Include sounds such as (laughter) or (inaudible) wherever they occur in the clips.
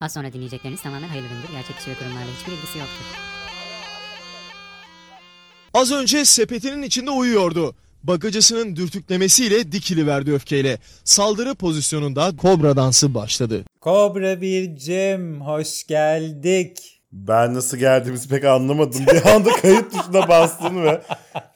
Az sonra dinleyecekleriniz tamamen hayırlı üründür. Gerçek kişi ve kurumlarla hiçbir ilgisi yoktur. Az önce sepetinin içinde uyuyordu. Bagacısının dürtüklemesiyle dikiliverdi öfkeyle. Saldırı pozisyonunda kobra dansı başladı. Kobra Bircim hoş geldik. Ben nasıl geldiğimizi pek anlamadım. Bir anda kayıt tuşuna bastın ve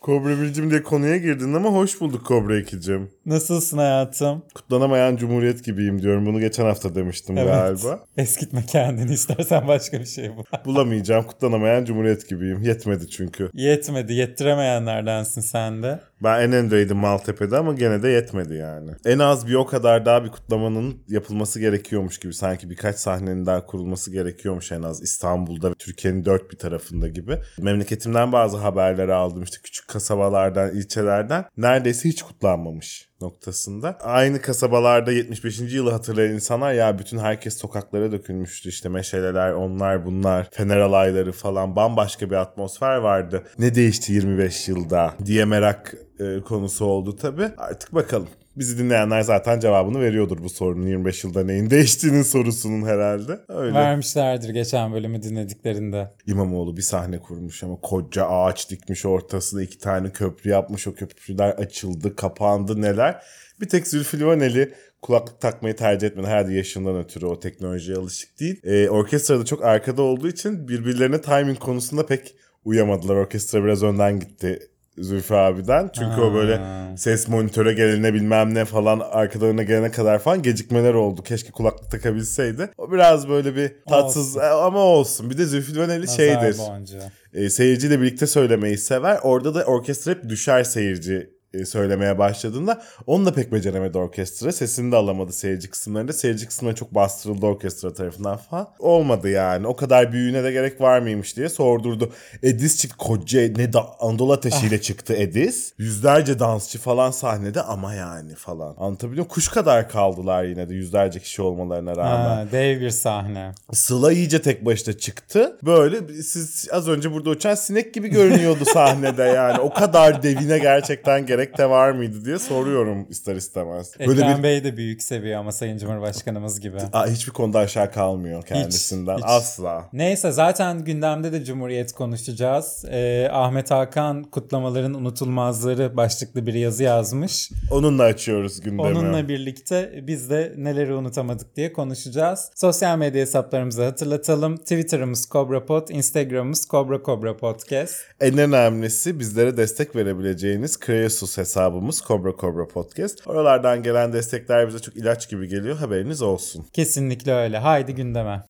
Kobra Bircim diye konuya girdin ama hoş bulduk Kobra ikicim. Nasılsın hayatım? Kutlanamayan Cumhuriyet gibiyim diyorum. Bunu geçen hafta demiştim galiba. (laughs) Eskitme kendini istersen başka bir şey bul. (laughs) Bulamayacağım. Kutlanamayan Cumhuriyet gibiyim. Yetmedi çünkü. Yetmedi. Yettiremeyenlerdensin sen de. Ben en öndeydim Maltepe'de ama gene de yetmedi yani. En az bir o kadar daha bir kutlamanın yapılması gerekiyormuş gibi. Sanki birkaç sahnenin daha kurulması gerekiyormuş en az İstanbul'da ve Türkiye'nin dört bir tarafında gibi. Memleketimden bazı haberleri aldım işte küçük kasabalardan, ilçelerden. Neredeyse hiç kutlanmamış noktasında. Aynı kasabalarda 75. yılı hatırlayan insanlar ya bütün herkes sokaklara dökülmüştü işte meşaleler onlar bunlar fener alayları falan bambaşka bir atmosfer vardı. Ne değişti 25 yılda diye merak e, konusu oldu tabi. Artık bakalım. Bizi dinleyenler zaten cevabını veriyordur bu sorunun 25 yılda neyin değiştiğinin sorusunun herhalde. Öyle. Vermişlerdir geçen bölümü dinlediklerinde. İmamoğlu bir sahne kurmuş ama koca ağaç dikmiş ortasında iki tane köprü yapmış. O köprüler açıldı, kapandı neler. Bir tek Zülfü Livaneli kulaklık takmayı tercih etmedi. Herhalde yaşından ötürü o teknolojiye alışık değil. Ee, orkestrada çok arkada olduğu için birbirlerine timing konusunda pek uyamadılar. Orkestra biraz önden gitti Zülfü abiden. Çünkü o böyle ses monitöre gelene bilmem ne falan arkalarına gelene kadar falan gecikmeler oldu. Keşke kulaklık takabilseydi. O biraz böyle bir tatsız Olsun. ama olsun. Bir de Zülfü Livaneli şeydir. boncuğu. E, seyirciyle birlikte söylemeyi sever. Orada da orkestra hep düşer seyirci e, söylemeye başladığında onu da pek beceremedi orkestra. Sesini de alamadı seyirci kısımlarında. Seyirci kısmına çok bastırıldı orkestra tarafından falan. Olmadı yani. O kadar büyüğüne de gerek var mıymış diye sordurdu. Edis çıktı. Koca ne da Anadolu ateşiyle çıktı Edis. Yüzlerce dansçı falan sahnede ama yani falan. Anlatabiliyor? Kuş kadar kaldılar yine de yüzlerce kişi olmalarına rağmen. Ha, dev bir sahne. Sıla iyice tek başına çıktı. Böyle siz az önce burada uçan sinek gibi görünüyordu sahnede yani. O kadar devine gerçekten gerek de var mıydı diye soruyorum ister istemez. Böyle Ekrem bir Bey de büyük seviyor ama Sayın Cumhurbaşkanımız gibi. Aa, hiçbir konuda aşağı kalmıyor kendisinden. hiç. Asla. Neyse zaten gündemde de Cumhuriyet konuşacağız. Ee, Ahmet Hakan kutlamaların unutulmazları başlıklı bir yazı yazmış. Onunla açıyoruz gündemi. Onunla birlikte biz de neleri unutamadık diye konuşacağız. Sosyal medya hesaplarımızı hatırlatalım. Twitter'ımız CobraPod, Instagram'ımız Cobra Cobra Podcast. En önemlisi bizlere destek verebileceğiniz Kreasus hesabımız Cobra Cobra Podcast. Oralardan gelen destekler bize çok ilaç gibi geliyor. Haberiniz olsun. Kesinlikle öyle. Haydi gündeme.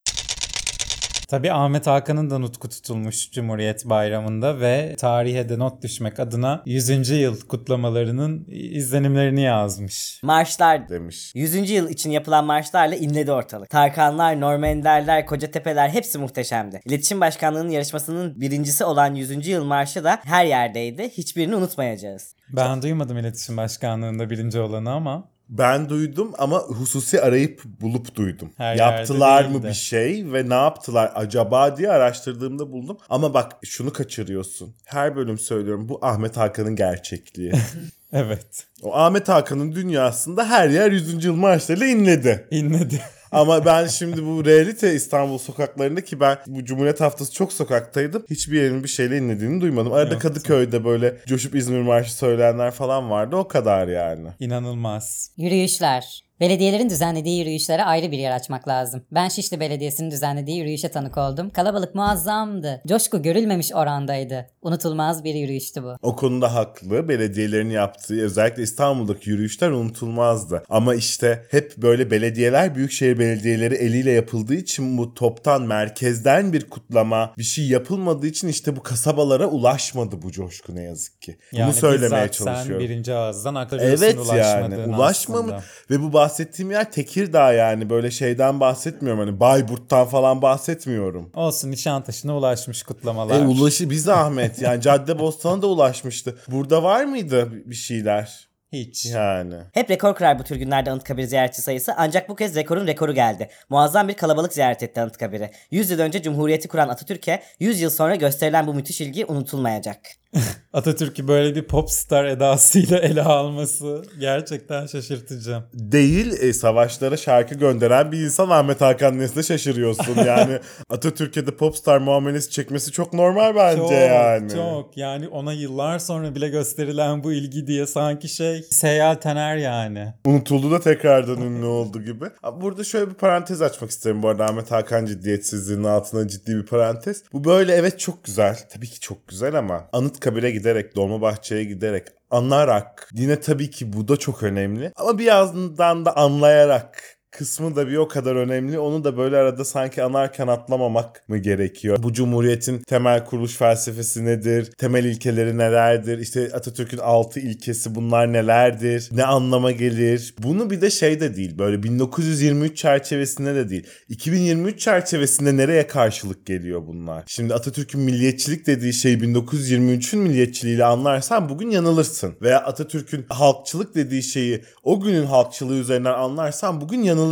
Tabii Ahmet Hakan'ın da nutku tutulmuş Cumhuriyet Bayramı'nda ve tarihe de not düşmek adına 100. yıl kutlamalarının izlenimlerini yazmış. Marşlar Demiş. 100. yıl için yapılan marşlarla inledi ortalık. Tarkanlar, Normenderler, Kocatepeler hepsi muhteşemdi. İletişim Başkanlığı'nın yarışmasının birincisi olan 100. yıl marşı da her yerdeydi. Hiçbirini unutmayacağız. Ben duymadım İletişim Başkanlığı'nda birinci olanı ama Ben duydum ama hususi arayıp bulup duydum. Her Yaptılar mı bir şey ve ne yaptılar acaba diye araştırdığımda buldum. Ama bak şunu kaçırıyorsun. Her bölüm söylüyorum bu Ahmet Hakan'ın gerçekliği. (laughs) evet o Ahmet Hakan'ın dünyasında her yer 100. yıl marşlarıyla inledi. inledi. Ama ben şimdi bu realite İstanbul sokaklarında ki ben bu Cumhuriyet Haftası çok sokaktaydım. Hiçbir yerin bir şeyle inlediğini duymadım. Arada Evet. Kadıköy'de böyle coşup İzmir Marşı söyleyenler falan vardı. O kadar yani. İnanılmaz. Yürüyüşler. Belediyelerin düzenlediği yürüyüşlere ayrı bir yer açmak lazım. Ben Şişli Belediyesi'nin düzenlediği yürüyüşe tanık oldum. Kalabalık muazzamdı. Coşku görülmemiş orandaydı. Unutulmaz bir yürüyüştü bu. O konuda haklı. Belediyelerin yaptığı özellikle İstanbul'daki yürüyüşler unutulmazdı. Ama işte hep böyle belediyeler, büyükşehir belediyeleri eliyle yapıldığı için bu toptan, merkezden bir kutlama bir şey yapılmadığı için işte bu kasabalara ulaşmadı bu coşku ne yazık ki. Bunu Yani söylemeye bizzat çalışıyorum. sen birinci ağızdan aktarıyorsun Evet yani ulaşmadığını ulaşmamış aslında. ve bu bahsettiğim yer Tekirdağ yani böyle şeyden bahsetmiyorum hani Bayburt'tan falan bahsetmiyorum. Olsun Nişantaşı'na ulaşmış kutlamalar. E ulaşı bir zahmet yani Caddebostan'a da ulaşmıştı. Burada var mıydı bir şeyler? Hiç. Yani. Hep rekor kırar bu tür günlerde Anıtkabir ziyaretçi sayısı ancak bu kez rekorun rekoru geldi. Muazzam bir kalabalık ziyaret etti Anıtkabir'i. 100 yıl önce Cumhuriyeti kuran Atatürk'e 100 yıl sonra gösterilen bu müthiş ilgi unutulmayacak. (laughs) Atatürk'ü böyle bir popstar edasıyla ele alması gerçekten şaşırtıcı. Değil e, savaşlara şarkı gönderen bir insan Ahmet Hakan Nes'e şaşırıyorsun. (laughs) Yani Atatürk'e de popstar muamelesi çekmesi çok normal bence çok, yani. Çok yani ona yıllar sonra bile gösterilen bu ilgi diye sanki şey Seyyal Tener yani. Unutuldu da tekrardan ünlü oldu gibi. Burada şöyle bir parantez açmak isterim bu arada Ahmet Hakan ciddiyetsizliğinin altına ciddi bir parantez. Bu böyle evet çok güzel. Tabii ki çok güzel ama Anıtkabir'e giderek, Dolmabahçe'ye giderek anarak yine tabii ki bu da çok önemli. Ama bir yandan da anlayarak kısmı da bir o kadar önemli. Onu da böyle arada sanki anarken atlamamak mı gerekiyor? Bu cumhuriyetin temel kuruluş felsefesi nedir? Temel ilkeleri nelerdir? İşte Atatürk'ün altı ilkesi bunlar nelerdir? Ne anlama gelir? Bunu bir de şey de değil. Böyle 1923 çerçevesinde de değil. 2023 çerçevesinde nereye karşılık geliyor bunlar? Şimdi Atatürk'ün milliyetçilik dediği şeyi 1923'ün milliyetçiliğiyle anlarsan bugün yanılırsın. Veya Atatürk'ün halkçılık dediği şeyi o günün halkçılığı üzerinden anlarsan bugün yanılırsın.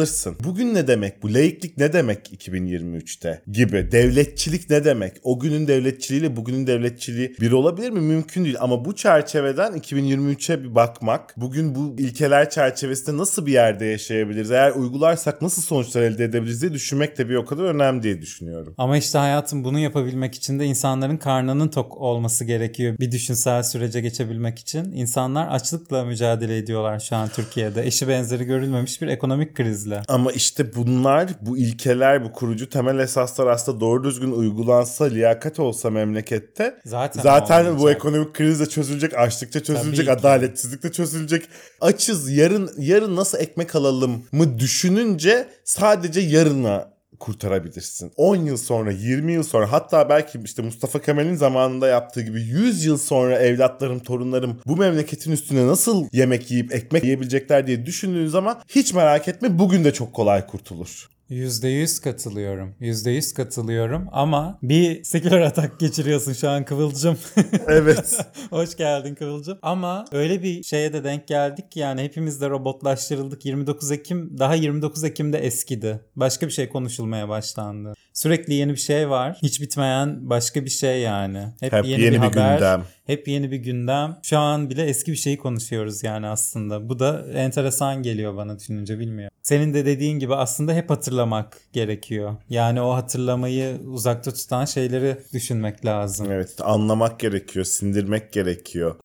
Bugün ne demek? Bu laiklik ne demek 2023'te? Gibi. Devletçilik ne demek? O günün devletçiliğiyle bugünün devletçiliği bir olabilir mi? Mümkün değil. Ama bu çerçeveden 2023'e bir bakmak, bugün bu ilkeler çerçevesinde nasıl bir yerde yaşayabiliriz? Eğer uygularsak nasıl sonuçlar elde edebiliriz diye düşünmek de bir o kadar önemli diye düşünüyorum. Ama işte hayatım bunu yapabilmek için de insanların karnının tok olması gerekiyor. Bir düşünsel sürece geçebilmek için. İnsanlar açlıkla mücadele ediyorlar şu an Türkiye'de. Eşi benzeri görülmemiş bir ekonomik krizle. Ama işte bunlar, bu ilkeler, bu kurucu temel esaslar aslında doğru düzgün uygulansa, liyakat olsa memlekette Zaten zaten bu ekonomik kriz de çözülecek, açlıkça çözülecek, adaletsizlik de çözülecek. Açız, yarın yarın nasıl ekmek alalım mı düşününce sadece yarına kurtarabilirsin. 10 yıl sonra, 20 yıl sonra hatta belki işte Mustafa Kemal'in zamanında yaptığı gibi 100 yıl sonra evlatlarım, torunlarım bu memleketin üstüne nasıl yemek yiyip ekmek yiyebilecekler diye düşündüğün zaman hiç merak etme bugün de çok kolay kurtulur. %100 katılıyorum. %100 katılıyorum ama bir seküler atak geçiriyorsun şu an Kıvılcım. (laughs) Evet. Hoş geldin Kıvılcım. Ama öyle bir şeye de denk geldik ki yani hepimiz de robotlaştırıldık. 29 Ekim daha 29 Ekim'de eskidi. Başka bir şey konuşulmaya başlandı. Sürekli yeni bir şey var. Hiç bitmeyen başka bir şey yani. Hep, Hep yeni, yeni bir, bir haber. gündem. Hep yeni bir gündem. Şu an bile eski bir şeyi konuşuyoruz yani aslında. Bu da enteresan geliyor bana düşününce bilmiyorum. Senin de dediğin gibi aslında hep hatırlamak gerekiyor. Yani o hatırlamayı uzakta tutan şeyleri düşünmek lazım. Evet anlamak gerekiyor, sindirmek gerekiyor.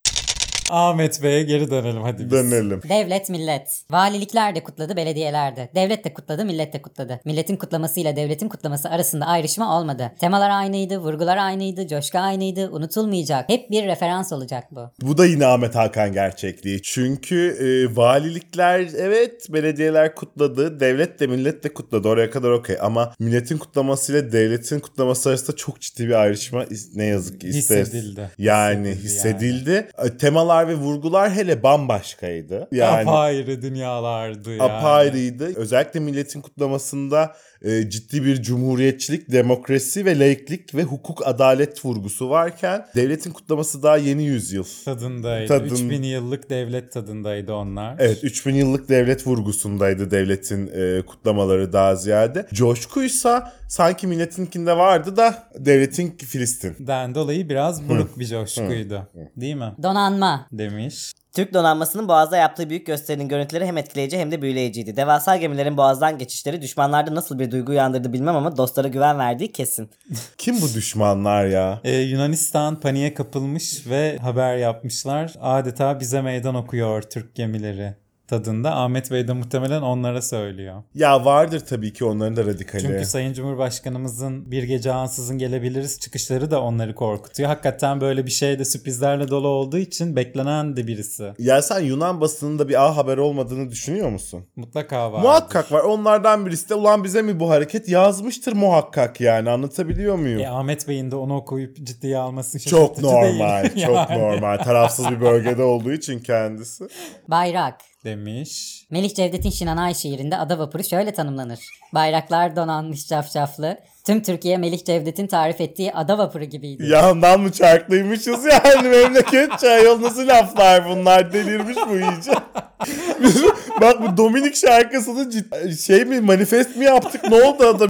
Ahmet Bey'e geri dönelim hadi biz. Dönelim. Devlet millet. Valilikler de kutladı, belediyeler de. Devlet de kutladı, millet de kutladı. Milletin kutlamasıyla devletin kutlaması arasında ayrışma olmadı. Temalar aynıydı, vurgular aynıydı, coşku aynıydı, unutulmayacak. Hep bir referans olacak bu. Bu da yine Ahmet Hakan gerçekliği. Çünkü e, valilikler evet belediyeler kutladı. Devlet de millet de kutladı. Oraya kadar okey. Ama milletin kutlamasıyla devletin kutlaması arasında çok ciddi bir ayrışma ne yazık ki ister. Hissedildi. Yani Hissedildi hissedildi. E, Temalar ve vurgular hele bambaşkaydı. Yani Apayrı dünyalardı yani. apayrıydı. Özellikle milletin kutlamasında e, ciddi bir cumhuriyetçilik, demokrasi ve laiklik ve hukuk adalet vurgusu varken devletin kutlaması daha yeni yüzyıl. Tadındaydı. Tadın- 3000 yıllık devlet tadındaydı onlar. Evet 3000 yıllık devlet vurgusundaydı devletin e, kutlamaları daha ziyade. Coşkuysa sanki milletinkinde vardı da devletin Filistin. Den dolayı biraz buruk bir coşkuydu. Değil mi? Donanma. Demiş. Türk donanmasının Boğaz'da yaptığı büyük gösterinin görüntüleri hem etkileyici hem de büyüleyiciydi. Devasa gemilerin Boğaz'dan geçişleri düşmanlarda nasıl bir duygu uyandırdı bilmem ama dostlara güven verdiği kesin. (laughs) Kim bu düşmanlar ya? Ee, Yunanistan paniğe kapılmış ve haber yapmışlar. Adeta bize meydan okuyor Türk gemileri tadında. Ahmet Bey de muhtemelen onlara söylüyor. Ya vardır tabii ki onların da radikali. Çünkü Sayın Cumhurbaşkanımızın bir gece ansızın gelebiliriz çıkışları da onları korkutuyor. Hakikaten böyle bir şey de sürprizlerle dolu olduğu için beklenen de birisi. Ya sen Yunan basınında bir A haber olmadığını düşünüyor musun? Mutlaka var. Muhakkak var. Onlardan birisi de ulan bize mi bu hareket yazmıştır muhakkak yani anlatabiliyor muyum? E, Ahmet Bey'in de onu okuyup ciddiye alması çok şaşırtıcı değil. normal, çok (laughs) Yani. normal. Tarafsız bir bölgede olduğu için kendisi. Bayrak. Demiş. Melih Cevdet'in Şinanay şiirinde ada vapuru şöyle tanımlanır. Bayraklar donanmış cafcaflı. Tüm Türkiye Melih Cevdet'in tarif ettiği ada vapuru gibiydi. Yandan mı çarklıymışız yani memleket çay nasıl laflar bunlar delirmiş bu iyice. (laughs) Bak bu Dominik şarkısını şey mi manifest mi yaptık ne oldu adam?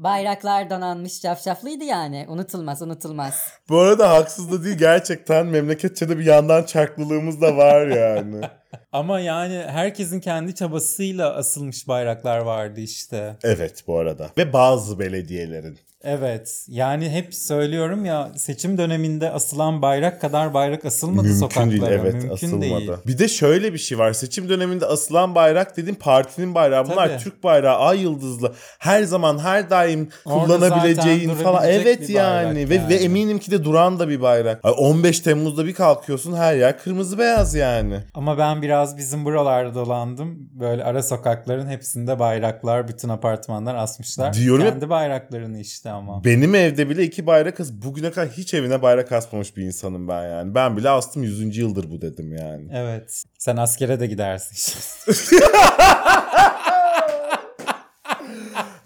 Bayraklar donanmış cafcaflıydı yani. Unutulmaz unutulmaz. Bu arada haksız da değil gerçekten memleketçe de bir yandan çarklılığımız da var yani. (laughs) (laughs) Ama yani herkesin kendi çabasıyla asılmış bayraklar vardı işte. Evet bu arada. Ve bazı belediyelerin. Evet yani hep söylüyorum ya seçim döneminde asılan bayrak kadar bayrak asılmadı Mümkün sokaklara. değil evet Mümkün asılmadı. değil. Bir de şöyle bir şey var. Seçim döneminde asılan bayrak dediğim partinin bayrağı. Bunlar Tabii. Türk bayrağı, ay yıldızlı. Her zaman her daim Orada kullanabileceğin falan. Evet yani. bayrak Ve, yani. ve eminim ki de duran da bir bayrak. Ay, 15 Temmuz'da bir kalkıyorsun her yer kırmızı beyaz yani. Ama ben biraz bizim buralarda dolandım. Böyle ara sokakların hepsinde bayraklar, bütün apartmanlar asmışlar. Diyorum ya- Kendi bayraklarını işte ama. Benim evde bile iki bayrak as. Bugüne kadar hiç evine bayrak asmamış bir insanım ben yani. Ben bile astım 100. yıldır bu dedim yani. Evet. Sen askere de gidersin (laughs)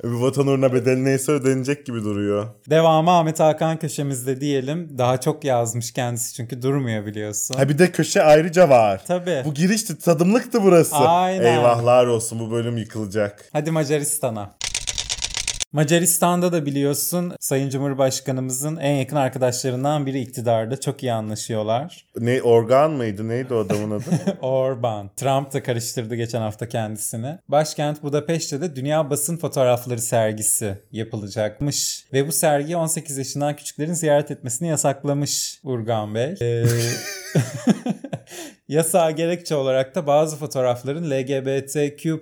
vatan uğruna bedeli neyse ödenecek gibi duruyor. Devamı Ahmet Hakan köşemizde diyelim. Daha çok yazmış kendisi çünkü durmuyor biliyorsun. Ha bir de köşe ayrıca var. Tabii. Bu girişti tadımlıktı burası. Aynen. Eyvahlar olsun bu bölüm yıkılacak. Hadi Macaristan'a. Macaristan'da da biliyorsun Sayın Cumhurbaşkanımızın en yakın arkadaşlarından biri iktidarda. Çok iyi anlaşıyorlar. Ne organ mıydı neydi o adamın adı? (laughs) Orban. Trump da karıştırdı geçen hafta kendisini. Başkent Budapeşte de Dünya Basın Fotoğrafları sergisi yapılacakmış. Ve bu sergi 18 yaşından küçüklerin ziyaret etmesini yasaklamış Urgan Bey. Ee, (laughs) Yasağa gerekçe olarak da bazı fotoğrafların LGBTQ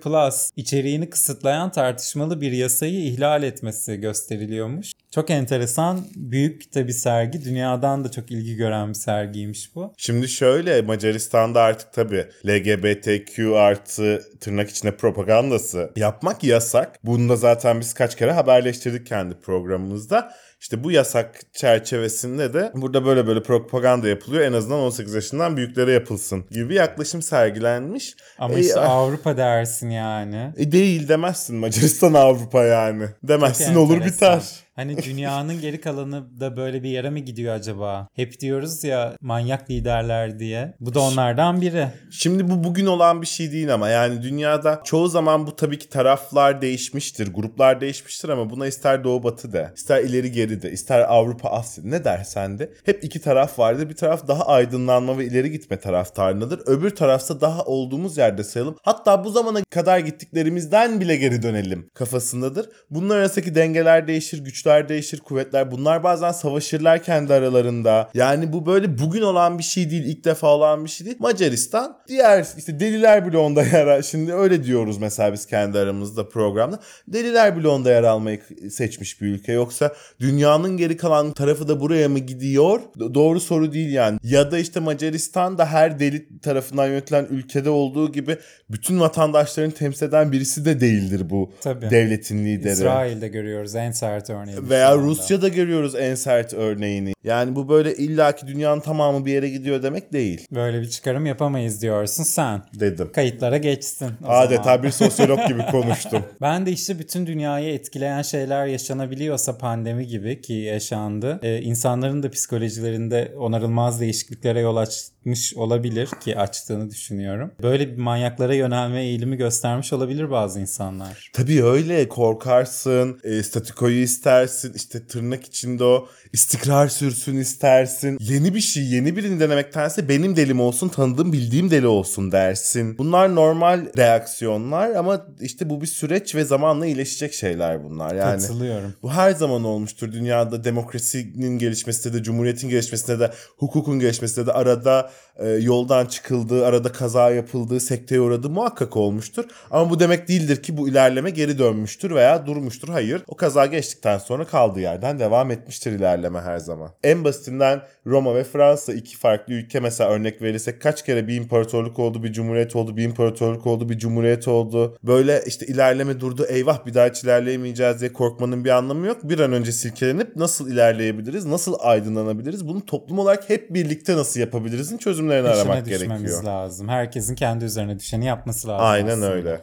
içeriğini kısıtlayan tartışmalı bir yasayı ihlal etmesi gösteriliyormuş. Çok enteresan, büyük de bir sergi. Dünyadan da çok ilgi gören bir sergiymiş bu. Şimdi şöyle Macaristan'da artık tabii LGBTQ artı tırnak içinde propagandası yapmak yasak. Bunu da zaten biz kaç kere haberleştirdik kendi programımızda. İşte bu yasak çerçevesinde de burada böyle böyle propaganda yapılıyor. En azından 18 yaşından büyüklere yapılsın gibi bir yaklaşım sergilenmiş. Ama E, işte ah, Avrupa dersin yani. e, değil demezsin Macaristan Avrupa yani. Demezsin Çok olur enteresan. biter. Hani dünyanın geri kalanı da böyle bir yere mi gidiyor acaba? Hep diyoruz ya manyak liderler diye. Bu da onlardan biri. Şimdi bu bugün olan bir şey değil ama yani dünyada çoğu zaman bu tabii ki taraflar değişmiştir, gruplar değişmiştir ama buna ister doğu batı de, ister ileri geri de, ister Avrupa Asya ne dersen de hep iki taraf vardır. Bir taraf daha aydınlanma ve ileri gitme taraftarındadır. Öbür tarafsa daha olduğumuz yerde sayalım. Hatta bu zamana kadar gittiklerimizden bile geri dönelim kafasındadır. Bunlar arasındaki dengeler değişir, güçler değişir, kuvvetler. Bunlar bazen savaşırlar kendi aralarında. Yani bu böyle bugün olan bir şey değil, ilk defa olan bir şey değil. Macaristan diğer işte deliler bile onda (laughs) yer al. Şimdi öyle diyoruz mesela biz kendi aramızda programda. Deliler bile onda yer almayı seçmiş bir ülke. Yoksa dünyanın geri kalan tarafı da buraya mı gidiyor? Do- Doğru soru değil yani. Ya da işte Macaristan da her deli tarafından yönetilen ülkede olduğu gibi bütün vatandaşlarını temsil eden birisi de değildir bu Tabii. devletin lideri. İsrail'de görüyoruz en sert örneği. Bu Veya. Rusya'da görüyoruz en sert örneğini. Yani bu böyle illaki dünyanın tamamı bir yere gidiyor demek değil Böyle bir çıkarım yapamayız diyorsun sen. dedim. Kayıtlara geçsin. Adeta zaman. bir sosyolog gibi konuştum. (laughs) Ben de işte bütün dünyayı etkileyen şeyler yaşanabiliyorsa pandemi gibi ki yaşandı. Ee, insanların da psikolojilerinde onarılmaz değişikliklere yol açmış olabilir ki açtığını düşünüyorum. Böyle bir manyaklara yönelme eğilimi göstermiş olabilir bazı insanlar. Tabii öyle korkarsın, e, statükoyu istersin, işte tırnak içinde o istikrar sürsün istersin. Yeni bir şey, yeni birini denemektense benim delim olsun, tanıdığım bildiğim deli olsun dersin. Bunlar normal reaksiyonlar ama işte bu bir süreç ve zamanla iyileşecek şeyler bunlar. Yani Katılıyorum. Bu her zaman olmuştur. Dünyada demokrasinin gelişmesinde de, cumhuriyetin gelişmesinde de, hukukun gelişmesinde de arada e, yoldan çıkıldığı, arada kaza yapıldığı, sekteye uğradığı muhakkak olmuştur. Ama bu demek değildir ki bu ilerleme geri dönmüştür veya durmuştur. Hayır. O kaza geçtikten sonra kaldığı yerden devam etmiştir ilerleme her zaman. En basitinden Roma ve Fransa iki farklı ülke mesela örnek verirsek kaç kere bir imparatorluk oldu, bir cumhuriyet oldu, bir imparatorluk oldu, bir cumhuriyet oldu. Böyle işte ilerleme durdu eyvah bir daha hiç ilerleyemeyeceğiz diye korkmanın bir anlamı yok. Bir an önce silkelenip nasıl ilerleyebiliriz, nasıl aydınlanabiliriz, bunu toplum olarak hep birlikte nasıl yapabilirizin çözümlerini Peşine aramak gerekiyor. lazım. Herkesin kendi üzerine düşeni yapması lazım. Aynen aslında. öyle.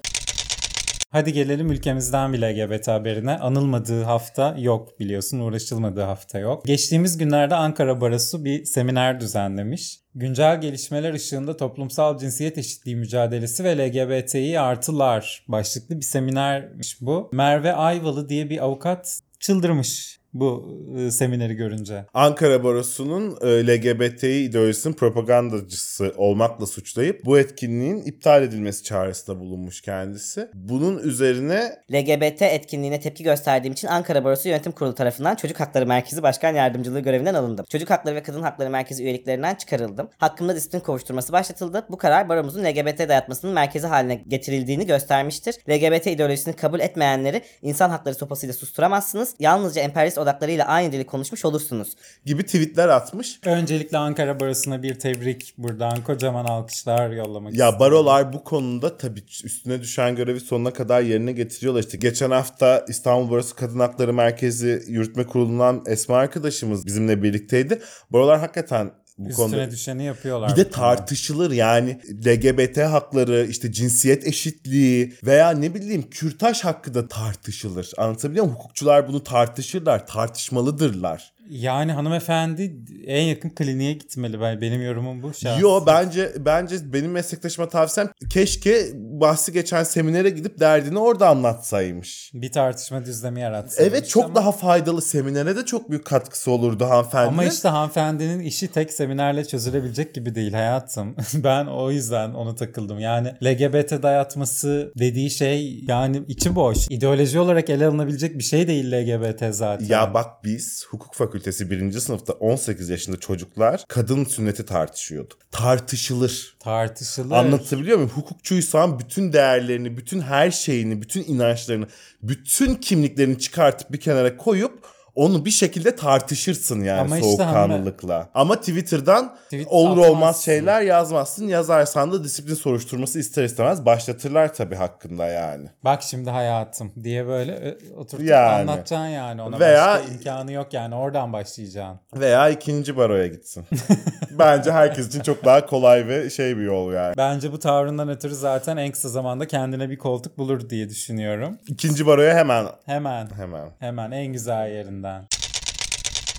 Hadi gelelim ülkemizden bile LGBT haberine. Anılmadığı hafta yok biliyorsun. Uğraşılmadığı hafta yok. Geçtiğimiz günlerde Ankara Barosu bir seminer düzenlemiş. Güncel gelişmeler ışığında toplumsal cinsiyet eşitliği mücadelesi ve LGBTİ artılar başlıklı bir seminermiş bu. Merve Ayvalı diye bir avukat çıldırmış bu e, semineri görünce. Ankara Barosu'nun e, LGBT ideolojisinin propagandacısı olmakla suçlayıp bu etkinliğin iptal edilmesi çağrısında bulunmuş kendisi. Bunun üzerine LGBT etkinliğine tepki gösterdiğim için Ankara Barosu Yönetim Kurulu tarafından Çocuk Hakları Merkezi Başkan Yardımcılığı görevinden alındım. Çocuk Hakları ve Kadın Hakları Merkezi üyeliklerinden çıkarıldım. Hakkımda disiplin kovuşturması başlatıldı. Bu karar baromuzun LGBT dayatmasının merkezi haline getirildiğini göstermiştir. LGBT ideolojisini kabul etmeyenleri insan hakları sopasıyla susturamazsınız. Yalnızca emperyalist odaklarıyla aynı dili konuşmuş olursunuz. gibi tweetler atmış. Öncelikle Ankara Barosu'na bir tebrik buradan kocaman alkışlar yollamak Ya istiyorum. barolar bu konuda tabii üstüne düşen görevi sonuna kadar yerine getiriyorlar. İşte geçen hafta İstanbul Barosu Kadın Hakları Merkezi Yürütme Kurulu'ndan Esma arkadaşımız bizimle birlikteydi. Barolar hakikaten bu Üstüne konuda düşeni yapıyorlar. bir de tartışılır yani LGBT hakları işte cinsiyet eşitliği veya ne bileyim kürtaj hakkı da tartışılır. Anlatabiliyor muyum? Hukukçular bunu tartışırlar, tartışmalıdırlar. Yani hanımefendi en yakın kliniğe gitmeli. Ben benim yorumum bu. şahsen. Yo bence bence benim meslektaşıma tavsiyem keşke bahsi geçen seminere gidip derdini orada anlatsaymış. bir tartışma düzlemi yaratsın. Evet çok daha faydalı seminere de çok büyük katkısı olurdu hanımefendi. Ama işte hanımefendinin işi tek seminerle çözülebilecek gibi değil hayatım. (laughs) ben o yüzden onu takıldım. Yani LGBT dayatması dediği şey yani içi boş. İdeoloji olarak ele alınabilecek bir şey değil LGBT zaten. Ya bak biz hukuk fakültesi birinci sınıfta 18 yaşında çocuklar kadın sünneti tartışıyorduk. Tartışılır. Tartışılır. Anlatabiliyor muyum? Hukukçuysan bütün değerlerini, bütün her şeyini, bütün inançlarını, bütün kimliklerini çıkartıp bir kenara koyup onu bir şekilde tartışırsın yani Ama işte soğukkanlılıkla. Ama Twitter'dan Tweet olur olmaz atmazsın. şeyler yazmazsın. Yazarsan da disiplin soruşturması ister istemez başlatırlar tabii hakkında yani. Bak şimdi hayatım diye böyle ö- oturup Yani. anlatacaksın yani ona Veya- başka imkanı yok yani oradan başlayacaksın. Veya ikinci baroya gitsin. (laughs) Bence herkes için çok daha kolay ve şey bir yol yani. Bence bu tavrından ötürü zaten en kısa zamanda kendine bir koltuk bulur diye düşünüyorum. İkinci baroya hemen Hemen hemen. hemen en güzel yerinden.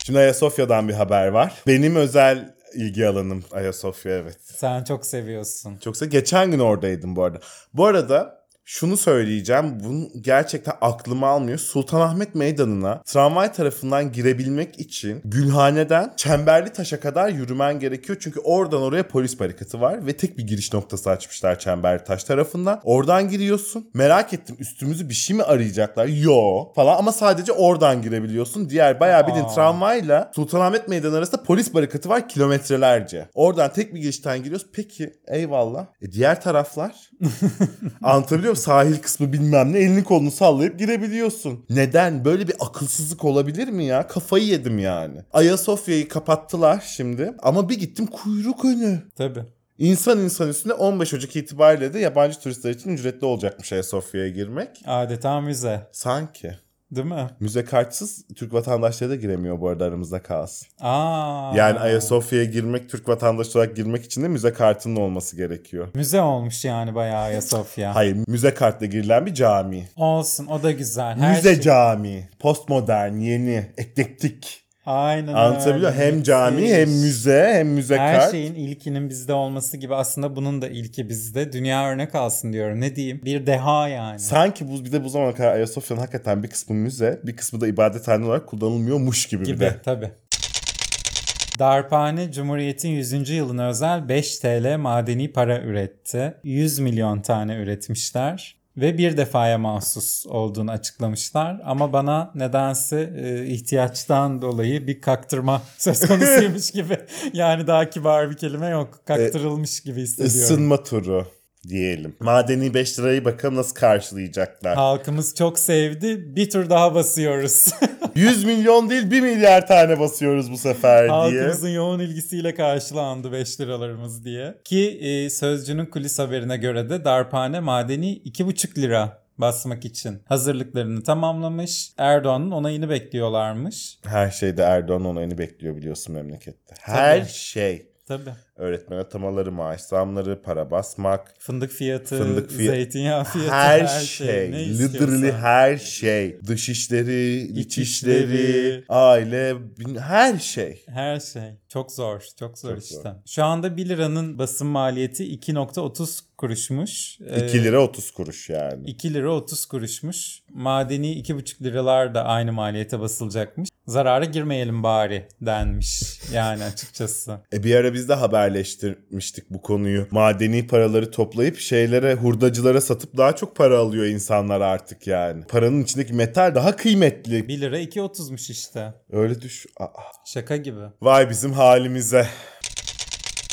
Şimdi Ayasofya'dan bir haber var. Benim özel ilgi alanım Ayasofya evet. Sen çok seviyorsun. Çoksa geçen gün oradaydım bu arada. Bu arada şunu söyleyeceğim. Bunu gerçekten aklım almıyor. Sultanahmet Meydanı'na tramvay tarafından girebilmek için Gülhane'den Çemberli Taş'a kadar yürümen gerekiyor. Çünkü oradan oraya polis barikatı var ve tek bir giriş noktası açmışlar Çemberli Taş tarafından. Oradan giriyorsun. Merak ettim üstümüzü bir şey mi arayacaklar? Yo falan ama sadece oradan girebiliyorsun. Diğer bayağı bildiğin tramvayla Sultanahmet Meydanı arasında polis barikatı var kilometrelerce. Oradan tek bir girişten giriyoruz. Peki eyvallah. E diğer taraflar? (laughs) Anlatabiliyor muyum? Sahil kısmı bilmem ne elini kolunu sallayıp girebiliyorsun. Neden? Böyle bir akılsızlık olabilir mi ya? Kafayı yedim yani. Ayasofya'yı kapattılar şimdi ama bir gittim kuyruk önü. Tabii. İnsan insan üstünde 15 Ocak itibariyle de yabancı turistler için ücretli olacakmış Ayasofya'ya girmek. Adeta müze. Sanki. Değil mi? Müze kartsız Türk vatandaşları da giremiyor bu arada aramızda kalsın. Aa. Yani Ayasofya'ya girmek, Türk vatandaşı olarak girmek için de müze kartının olması gerekiyor. Müze olmuş yani bayağı Ayasofya. (laughs) Hayır, müze kartla girilen bir cami. Olsun o da güzel. Her müze şey- cami, postmodern, yeni, eklektik. Aynen Anlatabiliyor öyle. Hem cami, hem müze, hem müze Her kart. şeyin ilkinin bizde olması gibi aslında bunun da ilki bizde. Dünya örnek alsın diyorum. Ne diyeyim? Bir deha yani. Sanki bu bir de bu zamana kadar Ayasofya'nın hakikaten bir kısmı müze, bir kısmı da ibadethane olarak kullanılmıyormuş gibi, bir gibi de. tabii. Darphane Cumhuriyet'in 100. yılına özel 5 TL madeni para üretti. 100 milyon tane üretmişler ve bir defaya mahsus olduğunu açıklamışlar. Ama bana nedense e, ihtiyaçtan dolayı bir kaktırma (laughs) söz konusuymuş (laughs) gibi. Yani daha kibar bir kelime yok. Kaktırılmış gibi hissediyorum. Isınma turu. Diyelim. Madeni 5 lirayı bakalım nasıl karşılayacaklar. Halkımız çok sevdi. Bir tur daha basıyoruz. (laughs) 100 milyon değil 1 milyar tane basıyoruz bu sefer diye. Halkımızın yoğun ilgisiyle karşılandı 5 liralarımız diye. Ki e, Sözcü'nün kulis haberine göre de darphane madeni 2,5 lira basmak için hazırlıklarını tamamlamış. Erdoğan'ın onayını bekliyorlarmış. Her şeyde Erdoğan onayını bekliyor biliyorsun memlekette. Her Tabii. şey. Tabii. Öğretmen atamaları, maaş zamları, para basmak, Fındık fiyatı, Fındık fiyat- zeytinyağı fiyatı, her, her, şey. Ne Literally istiyorsan. her şey. Dış işleri, iç işleri, işleri. aile, her şey. Her şey. Çok zor. Çok zor Çok işte. zor. Şu anda 1 liranın basım maliyeti 2.30 kuruşmuş. 2 Ee, lira 30 kuruş yani. 2 lira 30 kuruşmuş. Madeni 2,5 liralar da aynı maliyete basılacakmış. Zarara girmeyelim bari denmiş. Yani açıkçası. E bir ara biz de haberleştirmiştik bu konuyu. Madeni paraları toplayıp şeylere, hurdacılara satıp daha çok para alıyor insanlar artık yani. Paranın içindeki metal daha kıymetli. 1 lira 2.30'muş işte. Öyle düş. Aa. Şaka gibi. Vay bizim halimize.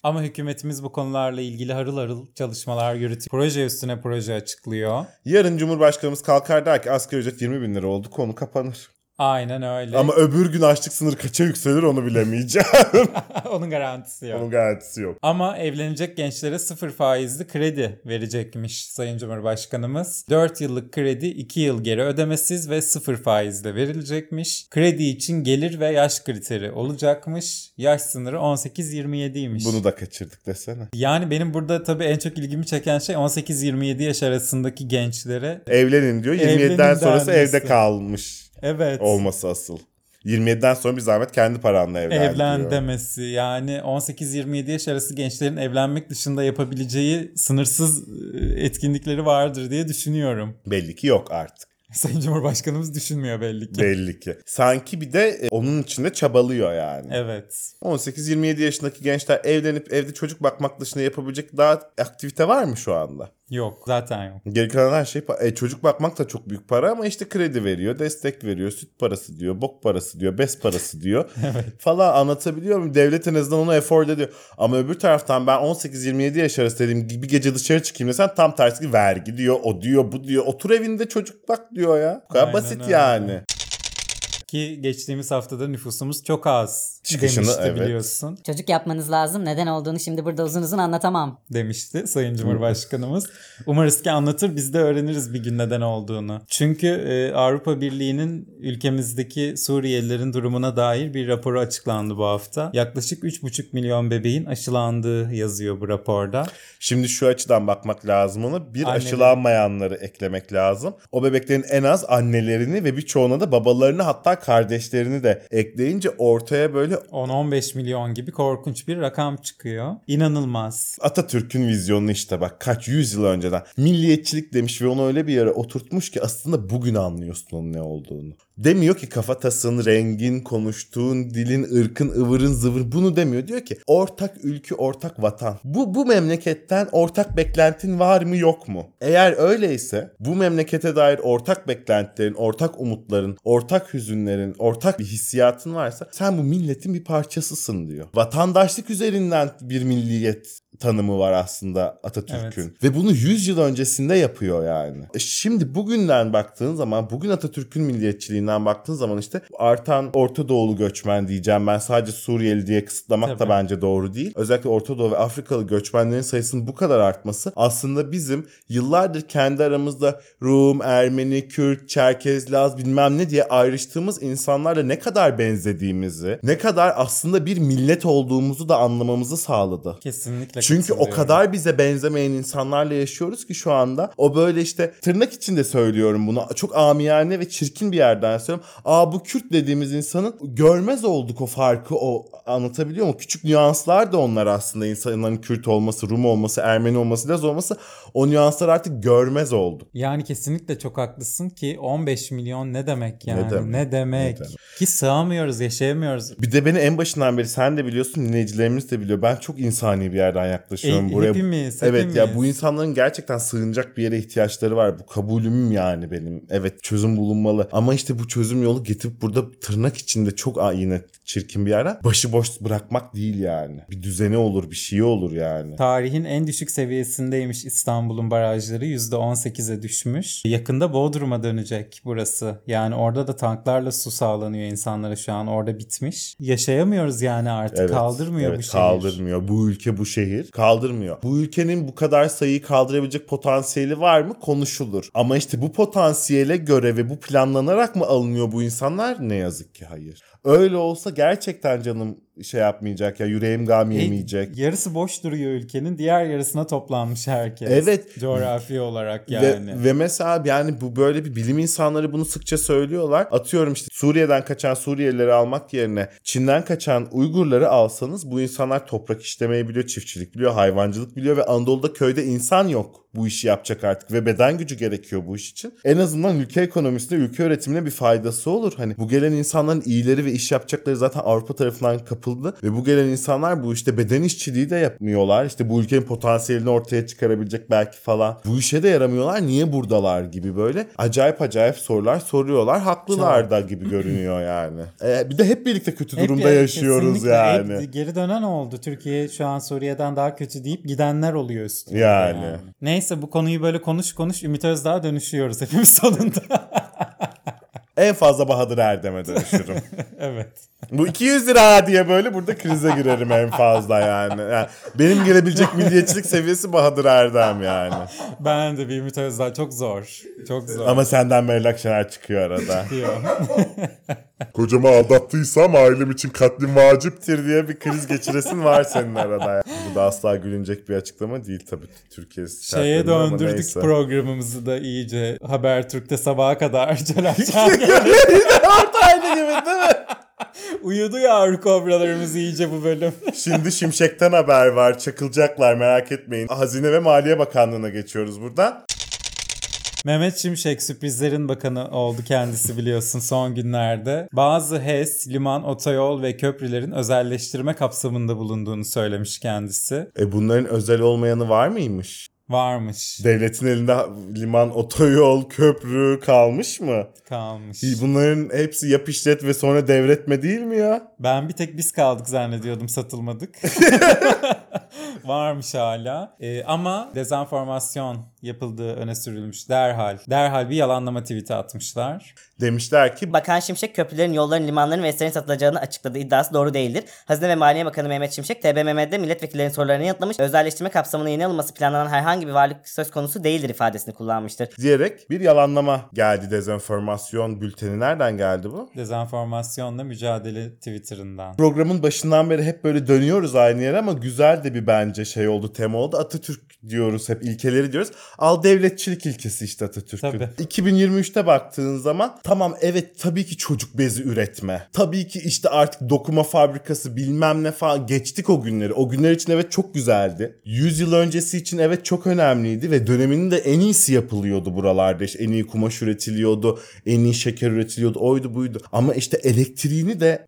Ama hükümetimiz bu konularla ilgili harıl harıl çalışmalar yürütüyor. Proje üstüne proje açıklıyor. Yarın Cumhurbaşkanımız kalkar der ki asgari ücret 20 bin lira oldu konu kapanır. Aynen öyle. Ama öbür gün açlık sınırı kaça yükselir onu bilemeyeceğim. (laughs) Onun garantisi yok. Onun garantisi yok. Ama evlenecek gençlere sıfır faizli kredi verecekmiş Sayın Cumhurbaşkanımız. 4 yıllık kredi 2 yıl geri ödemesiz ve sıfır faizle verilecekmiş. Kredi için gelir ve yaş kriteri olacakmış. Yaş sınırı 18-27'ymiş. Bunu da kaçırdık desene. Yani benim burada tabii en çok ilgimi çeken şey 18-27 yaş arasındaki gençlere Evlenin diyor. Evlenin 27'den sonrası evde kalmış evet olması asıl. 27'den sonra bir zahmet kendi paranla evlen, evlen diyor. demesi. Yani 18-27 yaş arası gençlerin evlenmek dışında yapabileceği sınırsız e, etkinlikleri vardır diye düşünüyorum. Belli ki yok artık. (laughs) Sayın Cumhurbaşkanımız düşünmüyor belli ki. Belli ki. Sanki bir de e, onun içinde çabalıyor yani. Evet. 18-27 yaşındaki gençler evlenip evde çocuk bakmak dışında yapabilecek daha aktivite var mı şu anda? Yok. Zaten yok. Geri kalan her şey e, çocuk bakmak da çok büyük para ama işte kredi veriyor, destek veriyor, süt parası diyor, bok parası diyor, bes parası diyor (laughs) falan anlatabiliyor muyum? Devlet en azından onu afford ediyor. Ama öbür taraftan ben 18-27 yaş arası dediğim gibi bir gece dışarı çıkayım desen tam tersi vergi diyor, o diyor, bu diyor. Otur evinde çocuk bak diyor ya. Bu kadar Aynen basit öyle. yani. Ki geçtiğimiz haftada nüfusumuz çok az Çıkışını, demişti evet. biliyorsun. Çocuk yapmanız lazım. Neden olduğunu şimdi burada uzun uzun anlatamam. demişti Sayın Cumhurbaşkanımız. Umarız ki anlatır biz de öğreniriz bir gün neden olduğunu. Çünkü e, Avrupa Birliği'nin ülkemizdeki Suriyelilerin durumuna dair bir raporu açıklandı bu hafta. Yaklaşık 3,5 milyon bebeğin aşılandığı yazıyor bu raporda. Şimdi şu açıdan bakmak lazım ona. Bir Anneleri. aşılanmayanları eklemek lazım. O bebeklerin en az annelerini ve birçoğuna da babalarını hatta kardeşlerini de ekleyince ortaya böyle 10-15 milyon gibi korkunç bir rakam çıkıyor. İnanılmaz. Atatürk'ün vizyonunu işte bak kaç yüzyıl önceden milliyetçilik demiş ve onu öyle bir yere oturtmuş ki aslında bugün anlıyorsun onun ne olduğunu. Demiyor ki kafatasın, rengin, konuştuğun dilin, ırkın, ıvırın, zıvır bunu demiyor. Diyor ki ortak ülke, ortak vatan. Bu, bu memleketten ortak beklentin var mı yok mu? Eğer öyleyse bu memlekete dair ortak beklentilerin, ortak umutların, ortak hüzünlerin, ortak bir hissiyatın varsa sen bu milletin bir parçasısın diyor. Vatandaşlık üzerinden bir milliyet tanımı var aslında Atatürk'ün. Ve bunu 100 yıl öncesinde yapıyor yani. E şimdi bugünden baktığın zaman, bugün Atatürk'ün milliyetçiliğinden baktığın zaman işte artan Orta Doğulu göçmen diyeceğim ben sadece Suriyeli diye kısıtlamak da Tabii. bence doğru değil. Özellikle Orta Doğu ve Afrikalı göçmenlerin sayısının bu kadar artması aslında bizim yıllardır kendi aramızda Rum, Ermeni, Kürt, Çerkez, Laz bilmem ne diye ayrıştığımız insanlarla ne kadar benzediğimizi, ne kadar aslında bir millet olduğumuzu da anlamamızı sağladı. Kesinlikle Çünkü o kadar bize benzemeyen insanlarla yaşıyoruz ki şu anda. O böyle işte tırnak içinde söylüyorum bunu. Çok amiyane ve çirkin bir yerden söylüyorum. Aa bu Kürt dediğimiz insanın görmez olduk o farkı. O anlatabiliyor muyum? Küçük nüanslar da onlar aslında. insanların Kürt olması, Rum olması, Ermeni olması, Laz olması. O nüanslar artık görmez olduk. Yani kesinlikle çok haklısın ki 15 milyon ne demek yani? Ne demek? demek? Ne demek? Ki sığamıyoruz, yaşayamıyoruz. Bir de beni en başından beri sen de biliyorsun dinleyicilerimiz de biliyor. Ben çok insani bir yerden yaklaşıyorum E, buraya. hepimiz, Evet ya hepimiz. bu insanların gerçekten sığınacak bir yere ihtiyaçları var. Bu kabulüm yani benim. Evet çözüm bulunmalı. Ama işte bu bu çözüm yolu getirip burada tırnak içinde çok aa, yine çirkin bir yere başıboş bırakmak değil yani. Bir düzeni olur bir şey olur yani. Tarihin en düşük seviyesindeymiş İstanbul'un barajları %18'e düşmüş. Yakında Bodrum'a dönecek burası. Yani orada da tanklarla su sağlanıyor insanlara şu an. Orada bitmiş. Yaşayamıyoruz yani artık. Evet, kaldırmıyor evet, bu şehir. Kaldırmıyor. Bu ülke bu şehir kaldırmıyor. Bu ülkenin bu kadar sayıyı kaldırabilecek potansiyeli var mı? Konuşulur. Ama işte bu potansiyele göre ve bu planlanarak mı alınıyor bu insanlar? Ne yazık ki hayır. Öyle olsa gerçekten canım şey yapmayacak ya yüreğim gam yemeyecek. E, yarısı boş duruyor ülkenin. Diğer yarısına toplanmış herkes. Evet. Coğrafi olarak yani. Ve, ve mesela yani bu böyle bir bilim insanları bunu sıkça söylüyorlar. Atıyorum işte Suriye'den kaçan Suriyelileri almak yerine Çin'den kaçan Uygurları alsanız bu insanlar toprak işlemeyi biliyor, çiftçilik biliyor, hayvancılık biliyor ve Anadolu'da köyde insan yok bu işi yapacak artık ve beden gücü gerekiyor bu iş için. En azından ülke ekonomisine, ülke üretimine bir faydası olur. Hani bu gelen insanların iyileri ve iş yapacakları zaten Avrupa tarafından kapıldı ve bu gelen insanlar bu işte beden işçiliği de yapmıyorlar. İşte bu ülkenin potansiyelini ortaya çıkarabilecek belki falan. Bu işe de yaramıyorlar. Niye buradalar gibi böyle acayip acayip sorular soruyorlar. Haklılar da gibi görünüyor yani. Ee, bir de hep birlikte kötü durumda ya- yaşıyoruz yani. Hep geri dönen oldu. Türkiye şu an Suriye'den daha kötü deyip gidenler oluyor üstüne. Yani. Neyse bu konuyu böyle konuş konuş Ümit Özdağ'a dönüşüyoruz hepimiz sonunda. (laughs) En fazla Bahadır Erdem'e dönüşürüm. (laughs) evet. Bu 200 lira diye böyle burada krize girerim en fazla yani. yani benim gelebilecek milliyetçilik seviyesi Bahadır Erdem yani. Ben de bir Ümit Özdağ çok zor. Çok zor. Ama senden Meral Akşener çıkıyor arada. diyor. (laughs) Kocamı aldattıysam ailem için katlim vaciptir diye bir kriz geçiresin var senin arada. Bu da asla gülünecek bir açıklama değil tabii Türkiye Şeye döndürdük programımızı da iyice Habertürk'te sabaha kadar (laughs) Celal. (laughs) Aynı gibi değil mi? Uyudu ya kobralarımız iyice bu bölüm. (laughs) Şimdi Şimşek'ten haber var. Çakılacaklar merak etmeyin. Hazine ve Maliye Bakanlığı'na geçiyoruz buradan. Mehmet Şimşek sürprizlerin bakanı oldu kendisi biliyorsun son günlerde. Bazı HES, liman, otoyol ve köprülerin özelleştirme kapsamında bulunduğunu söylemiş kendisi. E bunların özel olmayanı var mıymış? Varmış, Devletin elinde liman, otoyol, köprü kalmış mı? kalmış. Bunların hepsi yap işlet ve sonra devretme değil mi ya? Ben bir tek biz kaldık zannediyordum satılmadık. (laughs) Varmış hala. Ee, ama dezenformasyon yapıldığı öne sürülmüş derhal. Derhal bir yalanlama tweet'i atmışlar. Demişler ki Bakan Şimşek köprülerin, yolların, limanların ve eslerin satılacağını açıkladığı iddiası doğru değildir. Hazine ve Maliye Bakanı Mehmet Şimşek TBMM'de milletvekillerinin sorularını yanıtlamış. Özelleştirme kapsamına yeni alınması planlanan herhangi bir varlık söz konusu değildir ifadesini kullanmıştır. diyerek bir yalanlama geldi dezenformasyon bülteni. Nereden geldi bu? Dezenformasyonla mücadele Twitter'ından. Programın başından beri hep böyle dönüyoruz aynı yere ama güzel de bir bence şey oldu tema oldu. Atatürk diyoruz hep ilkeleri diyoruz. Al devletçilik ilkesi işte Atatürk'ün. Tabii. 2023'te baktığın zaman tamam evet tabii ki çocuk bezi üretme. Tabii ki işte artık dokuma fabrikası bilmem ne falan geçtik o günleri. O günler için evet çok güzeldi. 100 yıl öncesi için evet çok önemliydi ve döneminin de en iyisi yapılıyordu buralarda. İşte en iyi kumaş üretiliyordu, en iyi şeker üretiliyordu, oydu buydu. Ama işte elektriğini de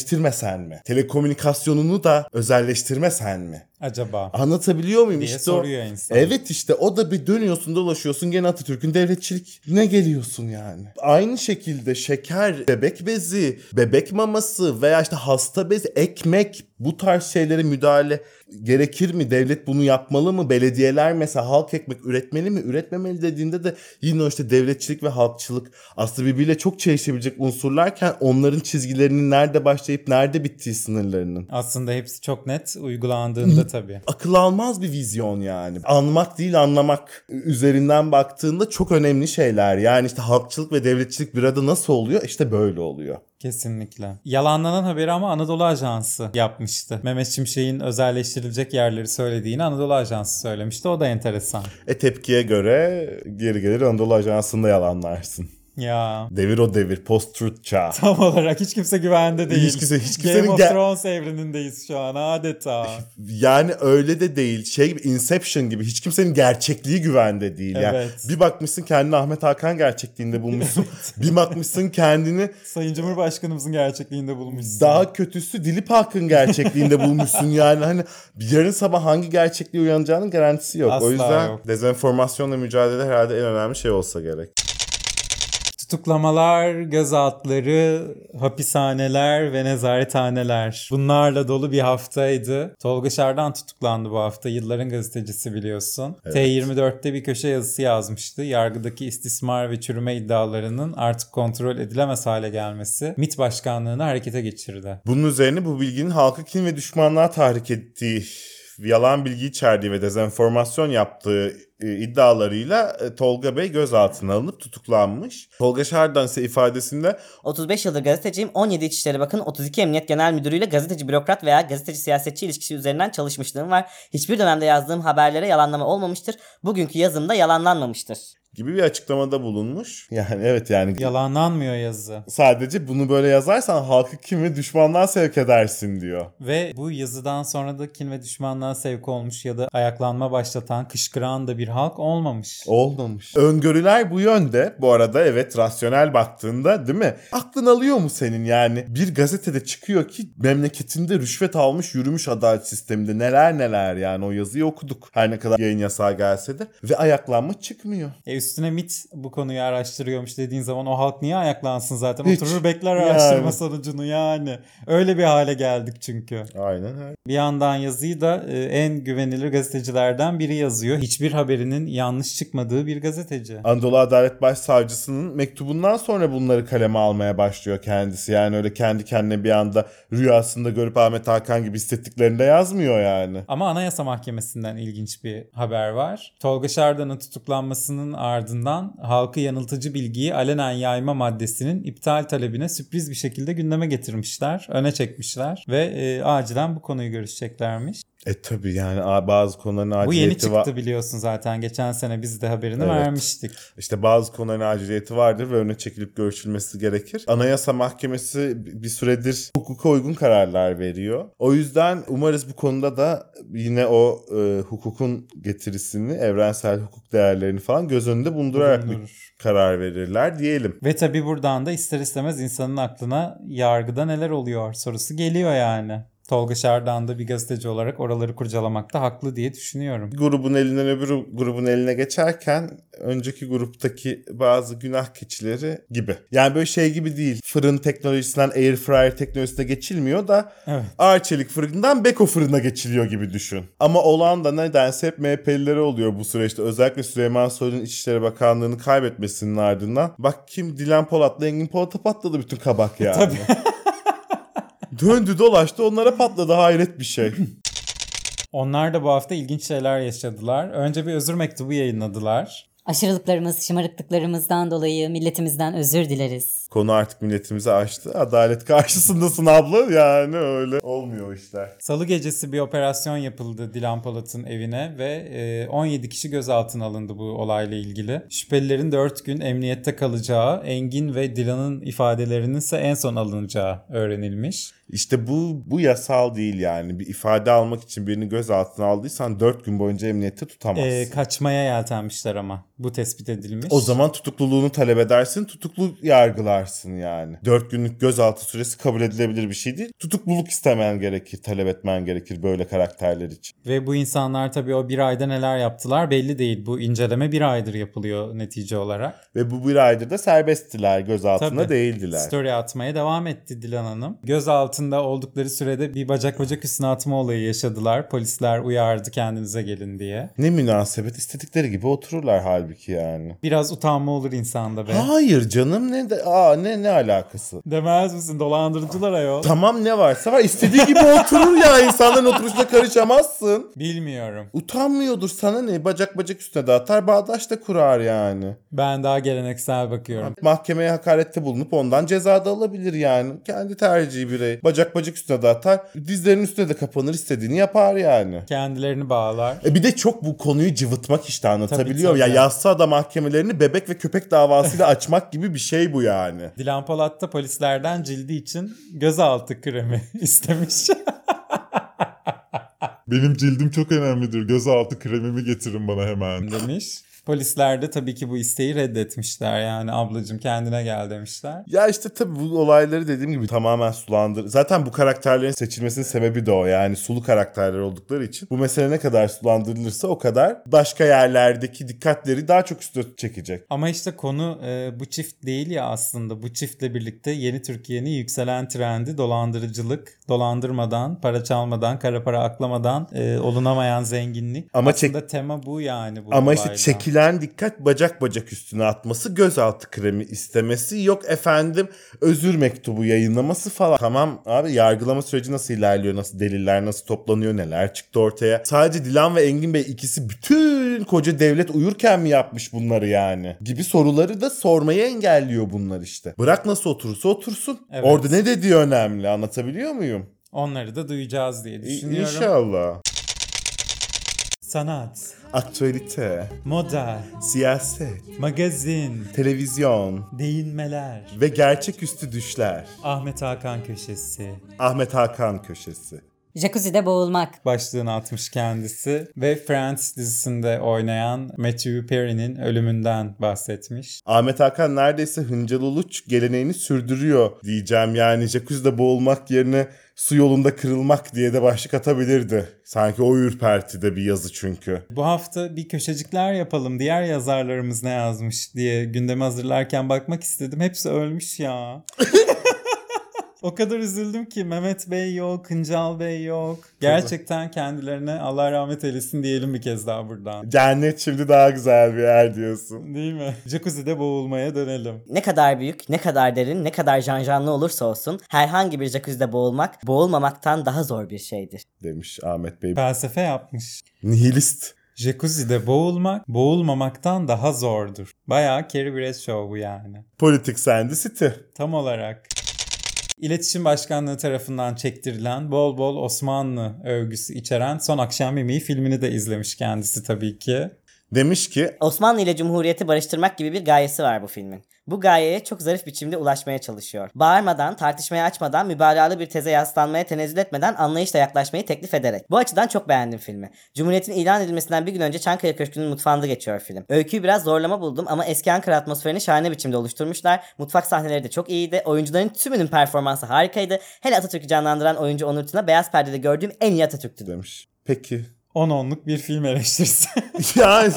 özelleştirmesen mi? Telekomünikasyonunu da özelleştirmesen mi? Acaba? Anlatabiliyor muyum? Diye işte o- soruyor insan. Evet işte o da bir dönüyorsun dolaşıyorsun gene Atatürk'ün devletçilik ne geliyorsun yani. Aynı şekilde şeker, bebek bezi, bebek maması veya işte hasta bezi, ekmek bu tarz şeylere müdahale gerekir mi? Devlet bunu yapmalı mı? Belediyeler mesela halk ekmek üretmeli mi? Üretmemeli dediğinde de yine o işte devletçilik ve halkçılık aslında birbiriyle çok çelişebilecek unsurlarken onların çizgilerinin nerede başlayıp nerede bittiği sınırlarının. Aslında hepsi çok net uygulandığında tabii. akıl almaz bir vizyon yani. Anmak değil anlamak üzerinden baktığında çok önemli şeyler. Yani işte halkçılık ve devletçilik bir arada nasıl oluyor? İşte böyle oluyor. Kesinlikle. Yalanlanan haberi ama Anadolu Ajansı yapmıştı. Mehmet Şimşek'in özelleştirilecek yerleri söylediğini Anadolu Ajansı söylemişti. O da enteresan. E tepkiye göre geri gelir Anadolu Ajansı'nda yalanlarsın. Ya Devir o devir post-truth çağ. (laughs) tam olarak hiç kimse güvende değil. Hiç kimse- hiç Game kimsenin of ge- Thrones evrenindeyiz şu an adeta. (laughs) Yani öyle de değil. Şey gibi Inception gibi hiç kimsenin gerçekliği güvende değil. Yani Evet. bir bakmışsın kendini Ahmet Hakan gerçekliğinde bulmuşsun. (laughs) bir bakmışsın kendini Sayın Cumhurbaşkanımızın gerçekliğinde bulmuşsun. Daha kötüsü Dilip Hakk'ın gerçekliğinde bulmuşsun yani hani yarın sabah hangi gerçekliğe uyanacağının garantisi yok. Asla o yüzden yok. dezenformasyonla mücadele herhalde en önemli şey olsa gerek. Tutuklamalar, gözaltları, hapishaneler ve nezarethaneler. Bunlarla dolu bir haftaydı. Tolga Şardan tutuklandı bu hafta. Yılların gazetecisi biliyorsun. T24'te bir köşe yazısı yazmıştı. Yargıdaki istismar ve çürüme iddialarının artık kontrol edilemez hale gelmesi MİT başkanlığını harekete geçirdi. Bunun üzerine bu bilginin halkı kin ve düşmanlığa tahrik ettiği, yalan bilgi içerdiği ve dezenformasyon yaptığı e, iddialarıyla e, Tolga Bey gözaltına alınıp tutuklanmış. Tolga Şardan ise ifadesinde 35 yıldır gazeteciyim. 17 İçişleri Bakın 32 Emniyet Genel Müdürü ile gazeteci bürokrat veya gazeteci siyasetçi ilişkisi üzerinden çalışmışlığım var. Hiçbir dönemde yazdığım haberlere yalanlama olmamıştır. Bugünkü yazımda yalanlanmamıştır. Gibi bir açıklamada bulunmuş. (laughs) Yani evet yani Yalanlanmıyor yazı. sadece bunu böyle yazarsan halkı kim ve düşmanlığa sevk edersin diyor. Ve bu yazıdan sonra da kin ve düşmanlığa sevk olmuş ya da ayaklanma başlatan, kışkıran da bir halk olmamış. Olmamış. Öngörüler bu yönde. Bu arada evet rasyonel baktığında değil mi? Aklın alıyor mu senin yani? Bir gazetede çıkıyor ki memleketinde rüşvet almış yürümüş adalet sisteminde neler neler yani o yazıyı okuduk. Her ne kadar yayın yasağı gelse de ve ayaklanma çıkmıyor. E üstüne MIT bu konuyu araştırıyormuş dediğin zaman o halk niye ayaklansın zaten? Hiç. Oturur bekler Yani. araştırma sonucunu yani. Öyle bir hale geldik çünkü. Aynen öyle. Bir yandan yazıyı da e, en güvenilir gazetecilerden biri yazıyor. Hiçbir haberinin yanlış çıkmadığı bir gazeteci. Anadolu Adalet Başsavcısının mektubundan sonra bunları kaleme almaya başlıyor kendisi. Yani öyle kendi kendine bir anda rüyasında görüp Ahmet Hakan gibi hissettiklerinde yazmıyor yani. Ama Anayasa Mahkemesi'nden ilginç bir haber var. Tolga Şardan'ın tutuklanmasının ardından halkı yanıltıcı bilgiyi alenen yayma maddesinin iptal talebine sürpriz bir şekilde gündeme getirmişler. Öne çekmişler ve e, acilen bu konuyu görüşeceklermiş. E tabi yani bazı konuların Bu yeni aciliyeti var. çıktı biliyorsun zaten. Geçen sene biz de haberini Evet. vermiştik. İşte bazı konuların aciliyeti vardır ve öne çekilip görüşülmesi gerekir. Anayasa Mahkemesi bir süredir hukuka uygun kararlar veriyor. O yüzden umarız bu konuda da yine o e, hukukun getirisini, evrensel hukuk değerlerini falan göz önünde bulundurarak bir karar verirler diyelim. Ve tabii buradan da ister istemez insanın aklına yargıda neler oluyor sorusu geliyor yani. Tolga Şardan da bir gazeteci olarak oraları kurcalamakta haklı diye düşünüyorum. Grubun elinden öbür grubun eline geçerken önceki gruptaki bazı günah keçileri gibi. Yani böyle şey gibi değil. Fırın teknolojisinden air fryer teknolojisine geçilmiyor da Evet. ağır çelik fırından beko fırına geçiliyor gibi düşün. Ama olan da nedense hep MHP'lileri oluyor bu süreçte. Özellikle Süleyman Soylu'nun İçişleri Bakanlığı'nı kaybetmesinin ardından. Bak kim Dilan Polat'la Engin Polat'a patladı bütün kabak (laughs) yani. Tabii. Döndü dolaştı onlara patladı hayret bir şey. Onlar da bu hafta ilginç şeyler yaşadılar. Önce bir özür mektubu yayınladılar. Aşırılıklarımız, şımarıklıklarımızdan dolayı milletimizden özür dileriz. Konu artık milletimizi aştı. Adalet karşısındasın abla yani öyle olmuyor işler. Salı gecesi bir operasyon yapıldı Dilan Polat'ın evine ve e, 17 kişi gözaltına alındı bu olayla ilgili. Şüphelilerin 4 gün emniyette kalacağı, Engin ve Dilan'ın ifadelerinin ise en son alınacağı öğrenilmiş. İşte bu bu yasal değil yani. Bir ifade almak için birini gözaltına aldıysan 4 gün boyunca emniyette tutamazsın. E, kaçmaya yeltenmişler ama bu tespit edilmiş. o zaman tutukluluğunu talep edersin, tutuklu yargılarsın yani. 4 günlük gözaltı süresi kabul edilebilir bir şey değil. Tutukluluk istemen gerekir, talep etmen gerekir böyle karakterler için. Ve bu insanlar tabii o bir ayda neler yaptılar belli değil. Bu inceleme bir aydır yapılıyor netice olarak. Ve bu bir aydır da serbesttiler, gözaltında Tabii. değildiler. Story atmaya devam etti Dilan Hanım. Gözaltında oldukları sürede bir bacak bacak üstüne atma olayı yaşadılar. Polisler uyardı kendinize gelin diye. Ne münasebet istedikleri gibi otururlar halbuki yani. Biraz utanma olur insanda be. Hayır canım ne de aa ne ne alakası? Demez misin dolandırıcılar ayol? Tamam ne varsa var istediği gibi oturur ya insanların oturuşuna karışamazsın. Bilmiyorum. Utanmıyordur sana ne bacak bacak üstüne de atar bağdaş da kurar yani. Ben daha geleneksel bakıyorum. Mahkemeye hakarette bulunup ondan ceza da alabilir yani. Kendi tercihi birey. Bacak bacak üstüne de atar. Dizlerinin üstüne de kapanır istediğini yapar yani. Kendilerini bağlar. E bir de çok bu konuyu cıvıtmak işte anlatabiliyor. Tabii, Ya tabii. yassa da mahkemelerini bebek ve köpek davasıyla açmak gibi bir şey bu yani. Dilan Polat da polislerden cildi için gözaltı kremi (laughs) istemiş. Benim cildim çok önemlidir. Gözaltı kremimi getirin bana hemen. demiş. Polisler de tabii ki bu isteği reddetmişler. Yani ablacığım kendine gel demişler. Ya işte tabii bu olayları dediğim gibi tamamen sulandır. Zaten bu karakterlerin seçilmesinin sebebi de o. Yani sulu karakterler oldukları için. Bu mesele ne kadar sulandırılırsa o kadar başka yerlerdeki dikkatleri daha çok üstüne çekecek. Ama işte konu e, bu çift değil ya aslında. Bu çiftle birlikte yeni Türkiye'nin yükselen trendi dolandırıcılık, dolandırmadan, para çalmadan, kara para aklamadan e, olunamayan zenginlik. Ama aslında tema bu yani bu Ama işte olayda. Çekilen dikkat bacak bacak üstüne atması, gözaltı kremi istemesi, yok efendim özür mektubu yayınlaması falan. Tamam abi yargılama süreci nasıl ilerliyor, nasıl deliller nasıl toplanıyor, neler çıktı ortaya. Sadece Dilan ve Engin Bey ikisi bütün koca devlet uyurken mi yapmış bunları yani? Gibi soruları da sormayı engelliyor bunlar işte. Bırak nasıl oturursa otursun. Evet. Orada ne dediği önemli anlatabiliyor muyum? Onları da duyacağız diye düşünüyorum. İnşallah. Sanat, Aktualite, moda, siyaset, magazin, televizyon değinmeler, ve gerçeküstü düşler. Ahmet Hakan köşesi Ahmet Hakan köşesi. Jacuzzi'de boğulmak. başlığını atmış kendisi ve Friends dizisinde oynayan Matthew Perry'nin ölümünden bahsetmiş. Ahmet Hakan neredeyse Hıncal Uluç geleneğini sürdürüyor diyeceğim. Yani jacuzzi'de boğulmak yerine su yolunda kırılmak diye de başlık atabilirdi. Sanki o ürpertide bir yazı çünkü. Bu hafta bir köşecikler yapalım. Diğer yazarlarımız ne yazmış diye gündemi hazırlarken bakmak istedim. Hepsi ölmüş ya. (laughs) O kadar üzüldüm ki Mehmet Bey yok, Kıncal Bey yok. Gerçekten kendilerine Allah rahmet eylesin diyelim bir kez daha buradan. Cennet şimdi daha güzel bir yer diyorsun. Değil mi? Jacuzzi'de boğulmaya dönelim. Ne kadar büyük, ne kadar derin, ne kadar janjanlı olursa olsun herhangi bir jacuzzi'de boğulmak, boğulmamaktan daha zor bir şeydir. Demiş Ahmet Bey. Felsefe yapmış. Nihilist. Jacuzzi'de boğulmak, boğulmamaktan daha zordur. Bayağı Carrie Bradshaw bu yani. Politik Sandy City. Tam olarak. İletişim Başkanlığı tarafından çektirilen bol bol Osmanlı övgüsü içeren Son Akşam Yemeği filmini de izlemiş kendisi tabii ki. Demiş ki Osmanlı ile Cumhuriyeti barıştırmak gibi bir gayesi var bu filmin. Bu gayeye çok zarif biçimde ulaşmaya çalışıyor. Bağırmadan, tartışmaya açmadan, mübalağalı bir teze yaslanmaya tenezzül etmeden anlayışla yaklaşmayı teklif ederek. Bu açıdan çok beğendim filmi. Cumhuriyetin ilan edilmesinden bir gün önce Çankaya Köşkü'nün mutfağında geçiyor film. Öyküyü biraz zorlama buldum ama eski Ankara atmosferini şahane biçimde oluşturmuşlar. Mutfak sahneleri de çok iyiydi. Oyuncuların tümünün performansı harikaydı. Hele Atatürk'ü canlandıran oyuncu Onur Tuna beyaz perdede gördüğüm en iyi Atatürk'tü. demiş. Peki. 10 onluk bir film eleştirisi. (laughs) yani,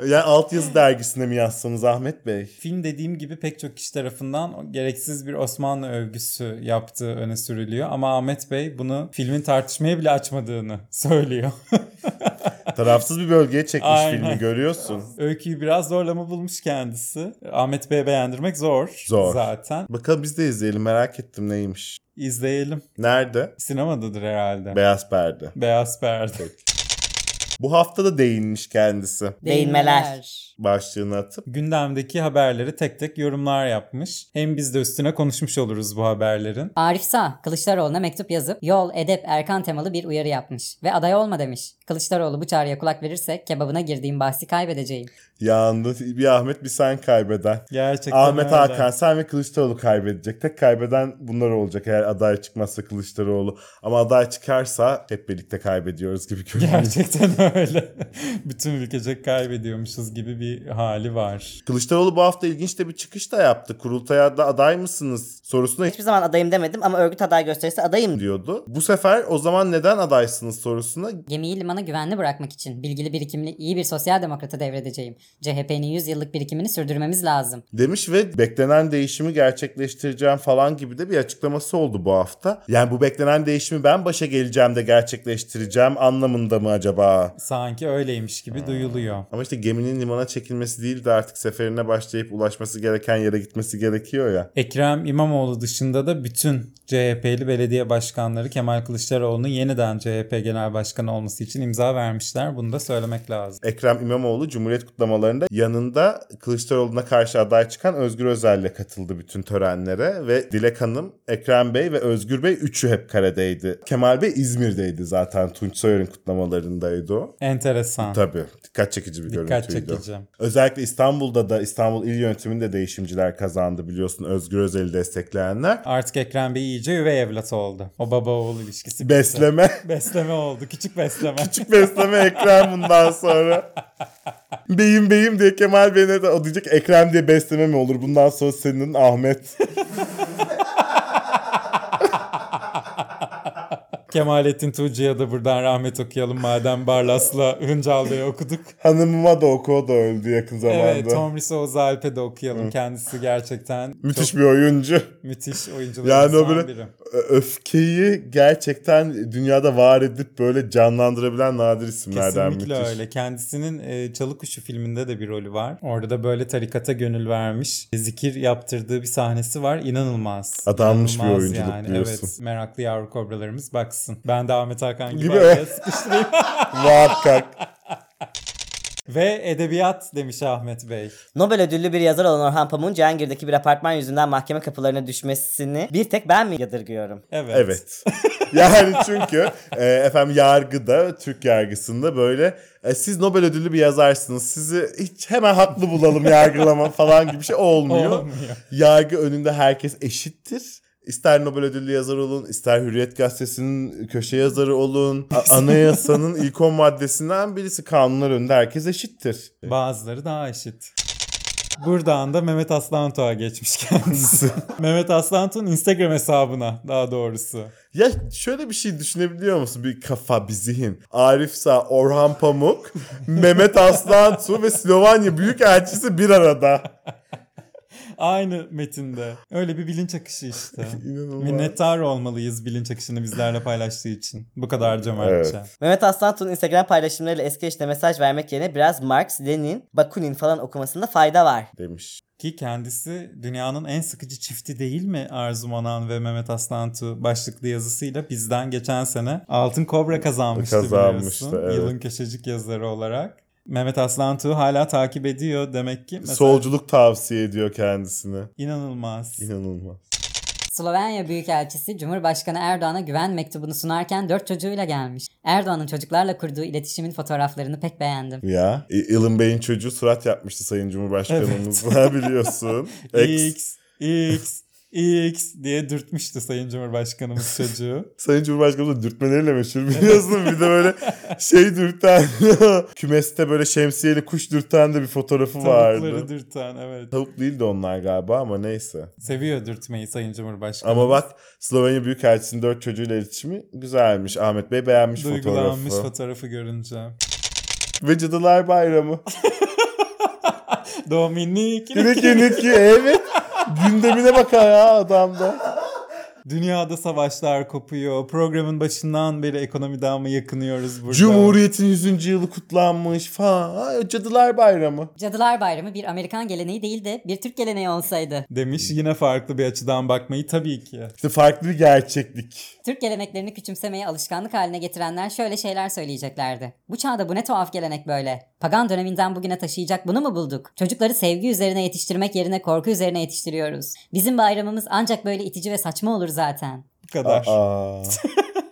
yani altyazı dergisine mi yazsanız Ahmet Bey? film dediğim gibi pek çok kişi tarafından gereksiz bir Osmanlı övgüsü yaptığı öne sürülüyor. Ama Ahmet Bey bunu filmin tartışmaya bile açmadığını (laughs) söylüyor. (laughs) Tarafsız bir bölgeye çekmiş Aynen. filmi görüyorsun. Öyküyü biraz zorlama bulmuş kendisi. Ahmet Bey'e beğendirmek zor, Zor. zaten. Bakalım biz de izleyelim merak ettim neymiş. İzleyelim. Nerede? Sinemadadır herhalde. Beyaz perde. Beyaz perde. Bu hafta da değinmiş kendisi. Değinmeler. Başlığını atıp. Gündemdeki haberleri tek tek yorumlar yapmış. Hem biz de üstüne konuşmuş oluruz bu haberlerin. Arif Sağ, Kılıçdaroğlu'na mektup yazıp yol, edep, erkan temalı bir uyarı yapmış. Ve aday olma demiş. Kılıçdaroğlu bu çağrıya kulak verirse kebabına girdiğim bahsi kaybedeceğim. Yandı bir Ahmet bir sen kaybeden. Gerçekten Ahmet öyle. Hakan sen ve Kılıçdaroğlu kaybedecek. Tek kaybeden bunlar olacak eğer aday çıkmazsa Kılıçdaroğlu. Ama aday çıkarsa hep birlikte kaybediyoruz gibi görünüyor. Gerçekten öyle. (laughs) Bütün ülkecek kaybediyormuşuz gibi bir hali var. Kılıçdaroğlu bu hafta ilginç de bir çıkış da yaptı. Kurultaya da aday mısınız sorusuna Hiçbir zaman adayım demedim ama örgüt aday gösterirse adayım diyordu. Bu sefer o zaman neden adaysınız sorusuna Gemiyi limana güvenli bırakmak için bilgili birikimli iyi bir sosyal demokrata devredeceğim. CHP'nin 100 yıllık birikimini sürdürmemiz lazım. demiş ve beklenen değişimi gerçekleştireceğim falan gibi de bir açıklaması oldu bu hafta. Yani bu beklenen değişimi ben başa geleceğim de gerçekleştireceğim anlamında mı acaba? Sanki öyleymiş gibi duyuluyor. Ama işte geminin limana çekilmesi değil de artık seferine başlayıp ulaşması gereken yere gitmesi gerekiyor ya. Ekrem İmamoğlu dışında da bütün CHP'li belediye başkanları Kemal Kılıçdaroğlu'nun yeniden CHP genel başkanı olması için imza vermişler. Bunu da söylemek lazım. Ekrem İmamoğlu Cumhuriyet kutlamalarında yanında Kılıçdaroğlu'na karşı aday çıkan Özgür Özel'le katıldı bütün törenlere ve Dilek Hanım, Ekrem Bey ve Özgür Bey üçü hep karedeydi. Kemal Bey İzmir'deydi zaten Tunç Soyer'in kutlamalarındaydı o. Enteresan. Tabii dikkat çekici bir Dikkat görüntüydü. çekici. Özellikle İstanbul'da da İstanbul İl Yönetimi'nde değişimciler kazandı biliyorsun Özgür Özel'i destekleyenler. Artık Ekrem Bey iyice üvey evlat oldu. O baba oğul ilişkisi. bitti. Besleme, (laughs) Besleme oldu. Küçük besleme. küçük besleme Ekrem bundan sonra. beyim beyim diye Kemal Bey'e de o diyecek Ekrem diye besleme mi olur? Bundan sonra senin Ahmet. (laughs) Kemalettin Tuğcu'ya da buradan rahmet okuyalım madem Barlas'la Hıncal Bey'i okuduk. Hanımıma da oku o da öldü yakın zamanda. Evet Tomris Oğuz Alp'e de okuyalım. Kendisi gerçekten Müthiş bir oyuncu. müthiş Yani oyuncularımızdan o böyle biri. Öfkeyi gerçekten dünyada var edip böyle canlandırabilen nadir isimlerden Kesinlikle müthiş. öyle. Kendisinin e, Çalı Kuşu filminde de bir rolü var. Orada da böyle tarikata gönül vermiş. Zikir yaptırdığı bir sahnesi var. İnanılmaz. Adanmış bir İnanılmaz oyunculuk diyorsun. Evet. Meraklı yavru kobralarımız baksın. Ben de Ahmet Hakan gibi, Gibi. araya (laughs) sıkıştırayım. Muhakkak. Ve edebiyat demiş Ahmet Bey. Nobel ödüllü bir yazar olan Orhan Pamuk'un Cihangir'deki bir apartman yüzünden mahkeme kapılarına düşmesini bir tek ben mi yadırgıyorum? Evet. Evet. (laughs) yani çünkü e, efendim yargıda, Türk yargısında böyle e, siz Nobel ödüllü bir yazarsınız. Sizi hiç hemen haklı bulalım yargılama falan gibi bir şey olmuyor. Olmuyor. Yargı önünde herkes eşittir. İster Nobel ödüllü yazar olun, ister Hürriyet Gazetesi'nin köşe yazarı olun. Anayasanın ilk 10 maddesinden birisi kanunlar önünde herkes eşittir. Bazıları daha eşit. Buradan da Mehmet Aslantuğ'a geçmiş kendisi. (laughs) Mehmet Aslantuğ'un Instagram hesabına daha doğrusu. Ya şöyle bir şey düşünebiliyor musun? Bir kafa, bir zihin. Arif Sağ, Orhan Pamuk, Mehmet Aslantu ve Slovanya Büyükelçisi bir arada. (laughs) Aynı metinde. Öyle bir bilinç akışı işte. (laughs) İnanılmaz. Minnettar olmalıyız bilinç akışını bizlerle paylaştığı için. Bu kadar cömertçe. Evet. Mehmet Aslantuğ'un Instagram paylaşımlarıyla eski eşine mesaj vermek yerine biraz Marx, Lenin, Bakunin falan okumasında fayda var. Demiş. Ki kendisi dünyanın en sıkıcı çifti değil mi Arzu Manan ve Mehmet Aslantu başlıklı yazısıyla bizden geçen sene Altın Kobra kazanmıştı, Kazanmıştı, biliyorsun. evet. Yılın köşecik yazarı olarak. Mehmet Aslantu hala takip ediyor demek ki. Mesela Solculuk tavsiye ediyor kendisine. İnanılmaz. İnanılmaz. Slovenya Büyükelçisi Cumhurbaşkanı Erdoğan'a güven mektubunu sunarken dört çocuğuyla gelmiş. Erdoğan'ın çocuklarla kurduğu iletişimin fotoğraflarını pek beğendim. Ya Ilın Bey'in çocuğu surat yapmıştı Sayın Cumhurbaşkanımızla (laughs) biliyorsun. (laughs) X. X, X, X diye dürtmüştü Sayın Cumhurbaşkanımız çocuğu. (laughs) Sayın Cumhurbaşkanımız dürtmeleriyle meşhur biliyorsun. bir de böyle şey dürten, (laughs) kümeste böyle şemsiyeli kuş dürten de bir fotoğrafı Tavukları vardı. dürten evet. Tavuk değil de onlar galiba ama neyse. Seviyor dürtmeyi Sayın Cumhurbaşkanı. Ama bak Slovenya Büyükelçisi'nin dört çocuğuyla iletişimi güzelmiş. Ahmet Bey beğenmiş Duygulanmış fotoğrafı. fotoğrafı görünce. Ve Cadılar Bayramı. (laughs) Dominik. Niki Niki evet. Gündemine bak ya adamda. Dünyada savaşlar kopuyor. Programın başından beri ekonomiden mı yakınıyoruz burada? Cumhuriyet'in 100. yılı kutlanmış falan. Ay, Cadılar Bayramı. Cadılar Bayramı bir Amerikan geleneği değil de bir Türk geleneği olsaydı. Demiş yine farklı bir açıdan bakmayı tabii ki. İşte farklı bir gerçeklik. Türk geleneklerini küçümsemeyi alışkanlık haline getirenler şöyle şeyler söyleyeceklerdi. Bu çağda bu ne tuhaf gelenek böyle. Pagan döneminden bugüne taşıyacak bunu mu bulduk? Çocukları sevgi üzerine yetiştirmek yerine korku üzerine yetiştiriyoruz. Bizim bayramımız ancak böyle itici ve saçma olur zaten. Bu kadar. (laughs)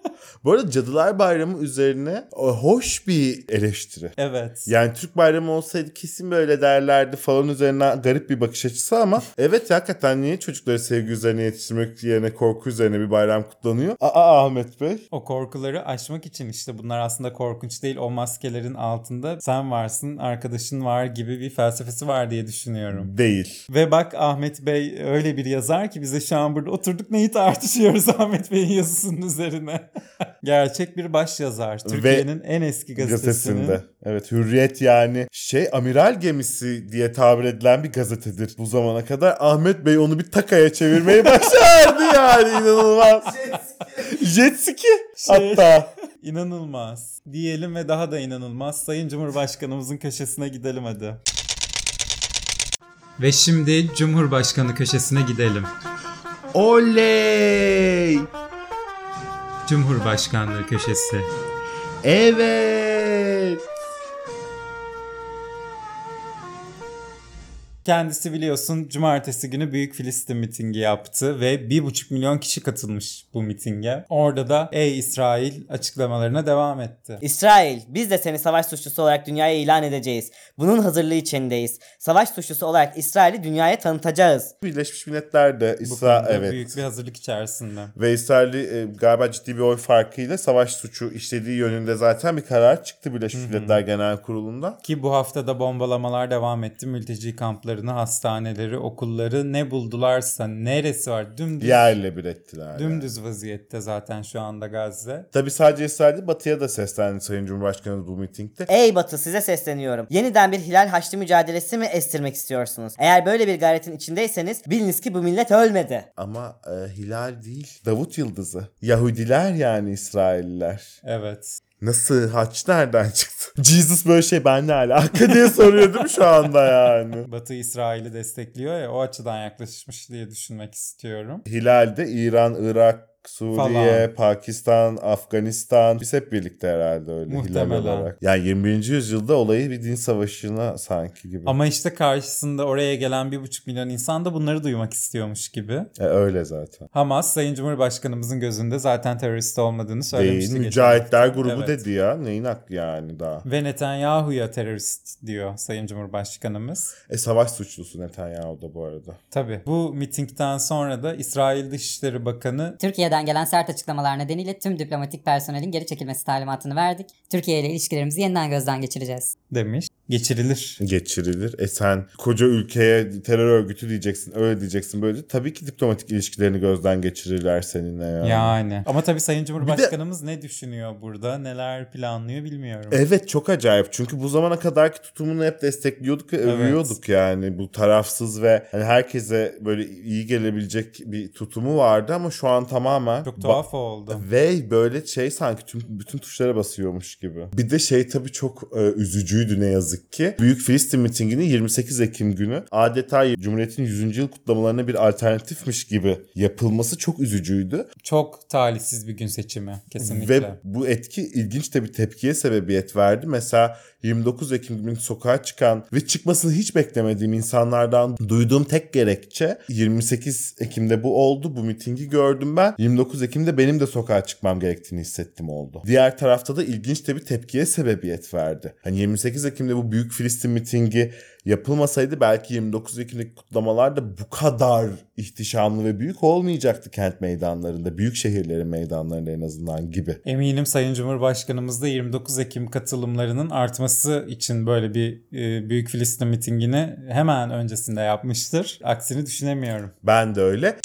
Bu arada Cadılar Bayramı üzerine o, hoş bir eleştiri. Evet. Yani Türk bayramı olsaydı kesin böyle derlerdi falan üzerine garip bir bakış açısı ama (laughs) evet hakikaten niye çocukları sevgi üzerine yetiştirmek yerine korku üzerine bir bayram kutlanıyor? Aa Ahmet Bey. O korkuları aşmak için işte bunlar aslında korkunç değil. O maskelerin altında sen varsın, arkadaşın var gibi bir felsefesi var diye düşünüyorum. Değil. Ve bak Ahmet Bey öyle bir yazar ki bize şu an burada oturduk neyi tartışıyoruz (laughs) Ahmet Bey'in yazısının üzerine. (laughs) Gerçek bir baş yazar. Türkiye'nin en eski gazetesinin. Gazetesinde. Evet Hürriyet yani şey amiral gemisi diye tabir edilen bir gazetedir bu zamana kadar. Ahmet Bey onu bir takaya çevirmeyi (laughs) başardı yani inanılmaz. Jet ski Şey- hatta. İnanılmaz. Diyelim ve daha da inanılmaz. Sayın Cumhurbaşkanımızın köşesine gidelim hadi. Ve şimdi Cumhurbaşkanı köşesine gidelim. Oley! Cumhurbaşkanlığı köşesi. Evet. Kendisi biliyorsun cumartesi günü Büyük Filistin mitingi yaptı ve 1,5 milyon kişi katılmış bu mitinge. Orada da ey İsrail açıklamalarına devam etti. İsrail, biz de seni savaş suçlusu olarak dünyaya ilan edeceğiz. Bunun hazırlığı içindeyiz. Savaş suçlusu olarak İsrail'i dünyaya tanıtacağız. Birleşmiş Milletler de İsrail evet. büyük bir hazırlık içerisinde. Ve İsrail'i e, galiba ciddi bir oy farkıyla savaş suçu işlediği yönünde zaten bir karar çıktı Birleşmiş Milletler Genel Kurulu'nda. Ki bu hafta da bombalamalar devam etti. Mülteci kamplarını, hastaneleri, okulları ne buldularsa neresi var dümdüz, Yerle bir ettiler. yani. dümdüz vaziyette zaten şu anda Gazze. Tabi sadece İsrail değil Batı'ya da seslendi Sayın Cumhurbaşkanı bu mitingde. Ey Batı size sesleniyorum. Yeniden bir Hilal Haçlı mücadelesi mi estirmek istiyorsunuz? Eğer böyle bir gayretin içindeyseniz biliniz ki bu millet ölmedi. Ama e, Hilal değil Davut Yıldızı. Yahudiler yani İsrailliler. Evet. Nasıl haç nereden çıktı? (laughs) Jesus böyle şey ben ne alaka diye soruyor değil mi şu anda yani? (laughs) Batı İsrail'i destekliyor ya o açıdan yaklaşmış diye düşünmek istiyorum. Hilal'de İran, Irak, Suriye, Falan. Pakistan, Afganistan biz hep birlikte herhalde öyle Muhtemelen. Hilal olarak. Yani 21. yüzyılda olayı bir din savaşına sanki gibi. Ama işte karşısında oraya gelen bir buçuk milyon insan da bunları duymak istiyormuş gibi. E, öyle zaten. Hamas Sayın Cumhurbaşkanımızın gözünde zaten terörist olmadığını söylemişti. Değil, geçen mücahitler hafta. grubu Evet. dedi ya. Neyin aklı yani daha? Ve Netanyahu'ya terörist diyor Sayın Cumhurbaşkanımız. E savaş suçlusu Netanyahu da bu arada. Tabii bu mitingden sonra da İsrail Dışişleri Bakanı Türkiye'den gelen sert açıklamalar nedeniyle tüm diplomatik personelin geri çekilmesi talimatını verdik. Türkiye ile ilişkilerimizi yeniden gözden geçireceğiz. demiş. Geçirilir. Geçirilir. E sen koca ülkeye terör örgütü diyeceksin, öyle diyeceksin böyle. Tabii ki diplomatik ilişkilerini gözden geçirirler seninle yani. Yani. Ama tabii Sayın Cumhurbaşkanımız ne düşünüyor burada? Neler planlıyor bilmiyorum. Evet çok acayip çünkü bu zamana kadarki tutumunu hep destekliyorduk ve Evet. övüyorduk yani bu tarafsız ve hani herkese böyle iyi gelebilecek bir tutumu vardı ama şu an tamamen Çok tuhaf oldu. Ve böyle şey sanki tüm bütün tuşlara basıyormuş gibi. Bir de şey tabii çok e, üzücüydü ne yazık ki. Büyük Filistin mitingini 28 Ekim günü adeta Cumhuriyet'in 100. yıl kutlamalarına bir alternatifmiş gibi yapılması çok üzücüydü. Çok talihsiz bir gün seçimi kesinlikle. Ve bu etki ilginç de bir tepkiye sebebiyet verdi. Mesela 29 Ekim günü sokağa çıkan ve çıkmasını hiç beklemediğim insanlardan duyduğum tek gerekçe 28 Ekim'de bu oldu. Bu mitingi gördüm ben. 29 Ekim'de benim de sokağa çıkmam gerektiğini hissettim oldu. Diğer tarafta da ilginç de bir tepkiye sebebiyet verdi. Hani 28 Ekim'de bu büyük Filistin mitingi yapılmasaydı belki 29 Ekim'deki kutlamalar da bu kadar ihtişamlı ve büyük olmayacaktı kent meydanlarında. Büyük şehirlerin meydanlarında en azından gibi. Eminim Sayın Cumhurbaşkanımız da 29 Ekim katılımlarının artması için böyle bir e, Büyük Filistin mitingini hemen öncesinde yapmıştır. Aksini düşünemiyorum. Ben de öyle.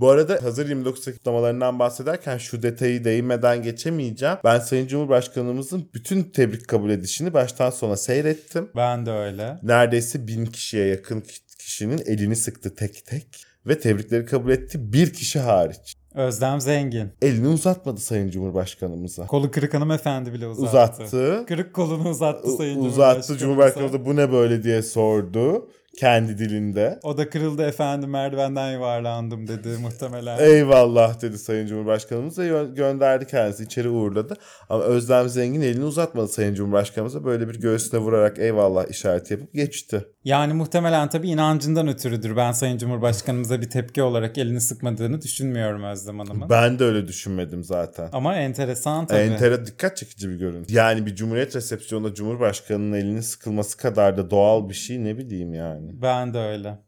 Bu arada hazır 29 Ekim kutlamalarından bahsederken şu detayı değinmeden geçemeyeceğim. Ben Sayın Cumhurbaşkanımızın bütün tebrik kabul edişini baştan sona seyrettim. Ben de öyle. Neredeyse bin kişiye yakın kişinin elini sıktı tek tek ve tebrikleri kabul etti bir kişi hariç. Özlem Zengin. Elini uzatmadı Sayın Cumhurbaşkanımıza. Kolu kırık hanımefendi bile uzattı. Uzattı. Kırık kolunu uzattı Sayın Uzattı. Cumhurbaşkanımıza. Cumhurbaşkanı da bu ne böyle diye sordu. Kendi dilinde. O da kırıldı efendim merdivenden yuvarlandım dedi muhtemelen. Eyvallah dedi Sayın Cumhurbaşkanımız ve gö- gönderdi kendisi içeri uğurladı. Ama Özlem Zengin elini uzatmadı Sayın Cumhurbaşkanımıza böyle bir göğsüne vurarak eyvallah işareti yapıp geçti. Yani muhtemelen tabii inancından ötürüdür. Ben Sayın Cumhurbaşkanımıza bir tepki olarak elini sıkmadığını düşünmüyorum Özlem Hanım'ın. Ben de öyle düşünmedim zaten. Ama enteresan tabii. Entere dikkat çekici bir görüntü. Yani bir cumhuriyet resepsiyonunda Cumhurbaşkanının elinin sıkılması kadar da doğal bir şey ne bileyim yani. Ben de öyle.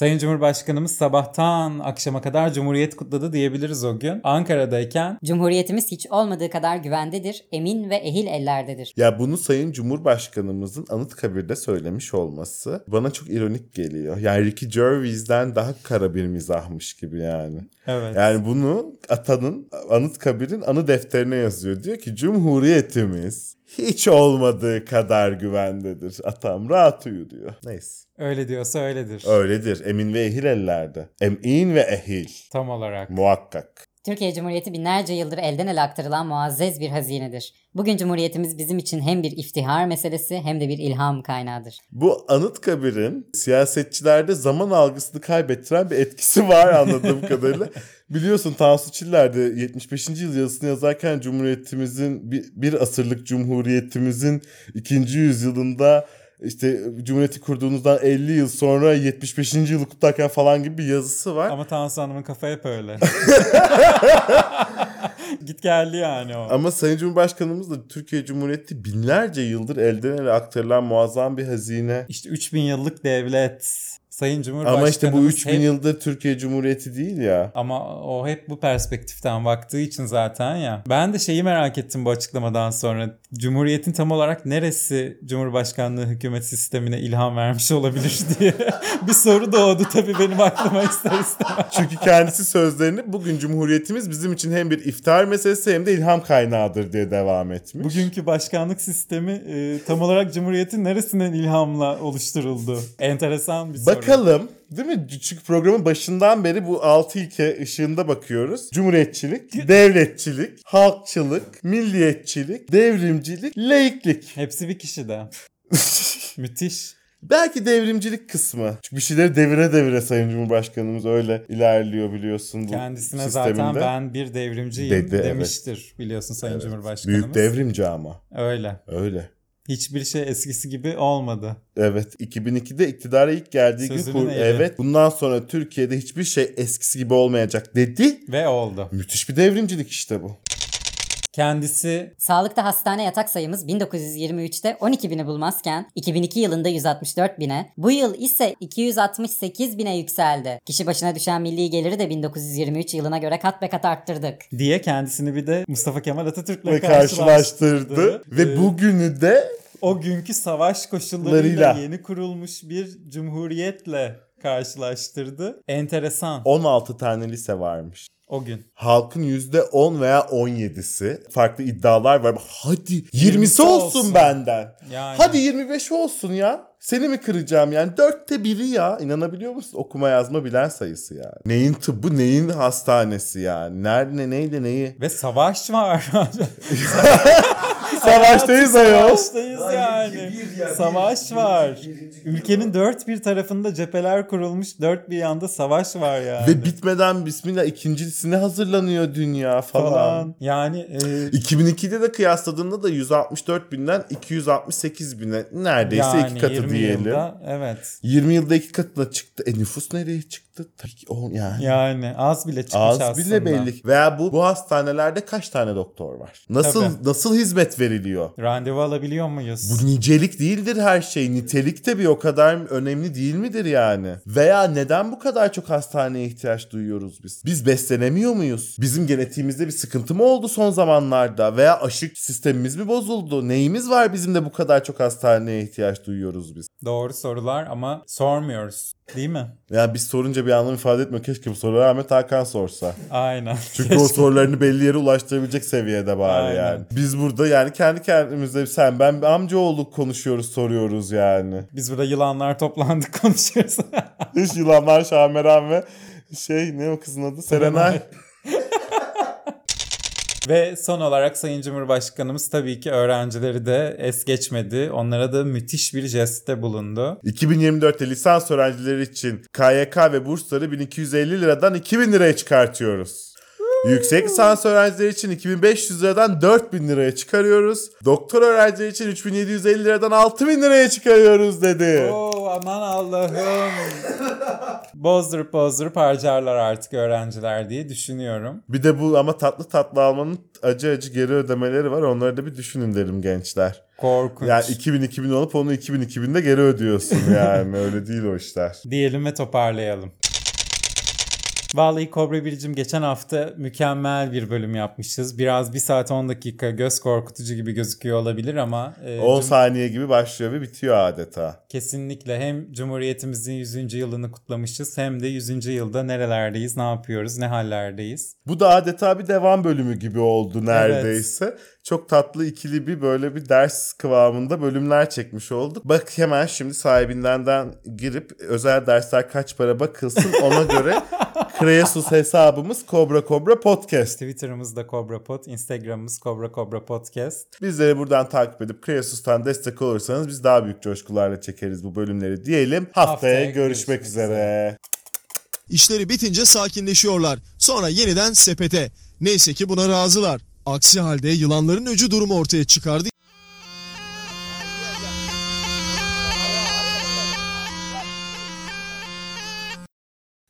Sayın Cumhurbaşkanımız sabahtan akşama kadar Cumhuriyet kutladı diyebiliriz o gün. Ankara'dayken Cumhuriyetimiz hiç olmadığı kadar güvendedir, emin ve ehil ellerdedir. Ya bunu Sayın Cumhurbaşkanımızın Anıtkabir'de söylemiş olması bana çok ironik geliyor. Yani Ricky Gervais'den daha kara bir mizahmış gibi yani. evet. Yani bunu atanın Anıtkabir'in anı defterine yazıyor. Diyor ki Cumhuriyetimiz hiç olmadığı kadar güvendedir. Atam rahat uyu diyor. Neyse. Öyle diyorsa öyledir. Öyledir. Emin ve ehil ellerde. Emin ve ehil. Tam olarak. Muhakkak. Türkiye Cumhuriyeti binlerce yıldır elden ele aktarılan muazzez bir hazinedir. Bugün Cumhuriyetimiz bizim için hem bir iftihar meselesi hem de bir ilham kaynağıdır. Bu Anıtkabir'in siyasetçilerde zaman algısını kaybettiren bir etkisi var anladığım kadarıyla. (laughs) Biliyorsun Tansu Çiller de 75. yıl yazısını yazarken Cumhuriyetimizin bir, bir asırlık Cumhuriyetimizin ikinci yüzyılında işte Cumhuriyeti kurduğunuzdan 50 yıl sonra 75. yılı kutlarken falan gibi bir yazısı var. Ama Tansu Hanım'ın kafa hep öyle. (laughs) Git geldi yani o. Ama Sayın Cumhurbaşkanımız da Türkiye Cumhuriyeti binlerce yıldır elden ele aktarılan muazzam bir hazine. İşte 3000 yıllık devlet. Sayın Cumhurbaşkanımız Ama işte bu 3000 hep- yıldır Türkiye Cumhuriyeti değil ya. Ama o hep bu perspektiften baktığı için zaten ya. Ben de şeyi merak ettim bu açıklamadan sonra. Cumhuriyetin tam olarak neresi Cumhurbaşkanlığı hükümet sistemine ilham vermiş olabilir (laughs) diye bir soru doğdu tabii benim aklıma ister istemez. Çünkü kendisi sözlerini bugün Cumhuriyetimiz bizim için hem bir iftar meselesi hem de ilham kaynağıdır diye devam etmiş. Bugünkü başkanlık sistemi e, tam olarak Cumhuriyet'in neresinden ilhamla oluşturuldu? Enteresan bir soru. Bakalım değil mi? Çünkü programın başından beri bu altı ilke ışığında bakıyoruz. Cumhuriyetçilik, devletçilik, halkçılık, milliyetçilik, devrimcilik, laiklik. Hepsi bir kişide. (laughs) Müthiş. Belki devrimcilik kısmı. Çünkü bir şeyleri devire devire Sayın Cumhurbaşkanımız öyle ilerliyor biliyorsun bu Kendisine sisteminde. zaten ben bir devrimciyim Dedi, evet. demiştir biliyorsun Sayın Cumhurbaşkanımız. Büyük devrimci ama. Öyle. Öyle. Hiçbir şey eskisi gibi olmadı. Evet 2002'de iktidara ilk geldiği Sözünün gün kur- evet bundan sonra Türkiye'de hiçbir şey eskisi gibi olmayacak dedi. Ve oldu. Müthiş bir devrimcilik işte bu. Kendisi Sağlıkta hastane yatak sayımız 1923'te 12 bini bulmazken 2002 yılında 164 bine, bu yıl ise 268 bine yükseldi. Kişi başına düşen milli geliri de 1923 yılına göre kat be kat arttırdık. diye kendisini bir de Mustafa Kemal Atatürk'le karşılaştırdı. karşılaştırdı. Ve Ee, bugünü de o günkü savaş koşullarıyla Larıyla. yeni kurulmuş bir cumhuriyetle karşılaştırdı. Enteresan 16 tane lise varmış. O gün. Halkın %10 veya 17'si farklı iddialar var. Hadi 20'si 20'si olsun, olsun. benden. Yani. Hadi 25 olsun ya. Seni mi kıracağım yani? Dörtte biri ya. İnanabiliyor musun? Okuma yazma bilen sayısı yani. Neyin tıbbı neyin hastanesi yani. Nerede neyle neyi. Ve savaş var. (laughs) (laughs) Savaştayız ayol. Savaştayız yani. Savaş var. Ülkenin dört bir tarafında cepheler kurulmuş. Dört bir yanda savaş var yani. Ve bitmeden bismillah ikincisine hazırlanıyor dünya falan. falan. Yani e, 2002'de de kıyasladığında da 164 binden 268 bine neredeyse yani iki katı 20 diyelim. Yılda, evet. 20 yılda iki katına çıktı. E nüfus nereye çıktı? Tabii ki o yani. Yani az bile çıkmış Az aslında. bile belli. Veya bu bu hastanelerde kaç tane doktor var? Nasıl Tabii. nasıl hizmet veriliyor? Randevu alabiliyor muyuz? Bu nicelik değildir her şey. Nitelik de bir o kadar önemli değil midir yani? Veya neden bu kadar çok hastaneye ihtiyaç duyuyoruz biz? Biz beslenemiyor muyuz? Bizim genetiğimizde bir sıkıntı mı oldu son zamanlarda? Veya aşık sistemimiz mi bozuldu? Neyimiz var bizim de bu kadar çok hastaneye ihtiyaç duyuyoruz biz? Doğru sorular ama sormuyoruz. Değil mi? Yani biz sorunca bir anlam ifade etmiyor. Keşke bu soruları Ahmet Hakan sorsa. Aynen. (laughs) Çünkü o sorularını belli yere ulaştırabilecek seviyede bari Aynen. yani. Biz burada yani kendi kendimize sen ben bir amcaoğlu konuşuyoruz soruyoruz yani. Biz burada yılanlar toplandık (laughs) konuşuyoruz. Hiç yılanlar Şameran ve şey ne o kızın adı Serenay. Ve son olarak Sayın Cumhurbaşkanımız tabii ki öğrencileri de es geçmedi. Onlara da müthiş bir jestte bulundu. 2024'te lisans öğrencileri için KYK ve bursları 1250 liradan 2000 liraya çıkartıyoruz. Yüksek lisans öğrencileri için 2500 liradan 4000 liraya çıkarıyoruz. Doktor öğrencileri için 3750 liradan 6000 liraya çıkarıyoruz dedi. Oo aman Allah'ım. bozdurup bozdurup harcarlar artık öğrenciler diye düşünüyorum. Bir de bu ama tatlı tatlı almanın acı acı geri ödemeleri var. Onları da bir düşünün derim gençler. Korkunç. Yani 2000-2000 olup onu 2000-2000'de geri ödüyorsun yani. Öyle değil o işler. Diyelim ve toparlayalım. Vallahi Kobra Biricim geçen hafta mükemmel bir bölüm yapmışız. Biraz 1 saat 10 dakika göz korkutucu gibi gözüküyor olabilir ama e, 10 cum- saniye gibi başlıyor ve bitiyor adeta. kesinlikle hem Cumhuriyetimizin 100. yılını kutlamışız hem de 100. yılda nerelerdeyiz, ne yapıyoruz, ne hallerdeyiz. Bu da adeta bir devam bölümü gibi oldu neredeyse. Çok tatlı ikili bir böyle bir ders kıvamında bölümler çekmiş olduk. Bak hemen şimdi sahibinden girip özel dersler kaç para bakılsın ona göre (laughs) Kreasus hesabımız Kobra Kobra Podcast. Twitter'ımız da Kobra Pod, Instagram'ımız Kobra Kobra Podcast. Bizleri buradan takip edip Kreasus'tan destek olursanız biz daha büyük coşkularla çekeriz bu bölümleri diyelim. Haftaya, Haftaya görüşmek, görüşmek üzere. İşleri bitince sakinleşiyorlar. Sonra yeniden sepete. Neyse ki buna razılar. Aksi halde yılanların öcü durumu ortaya çıkardı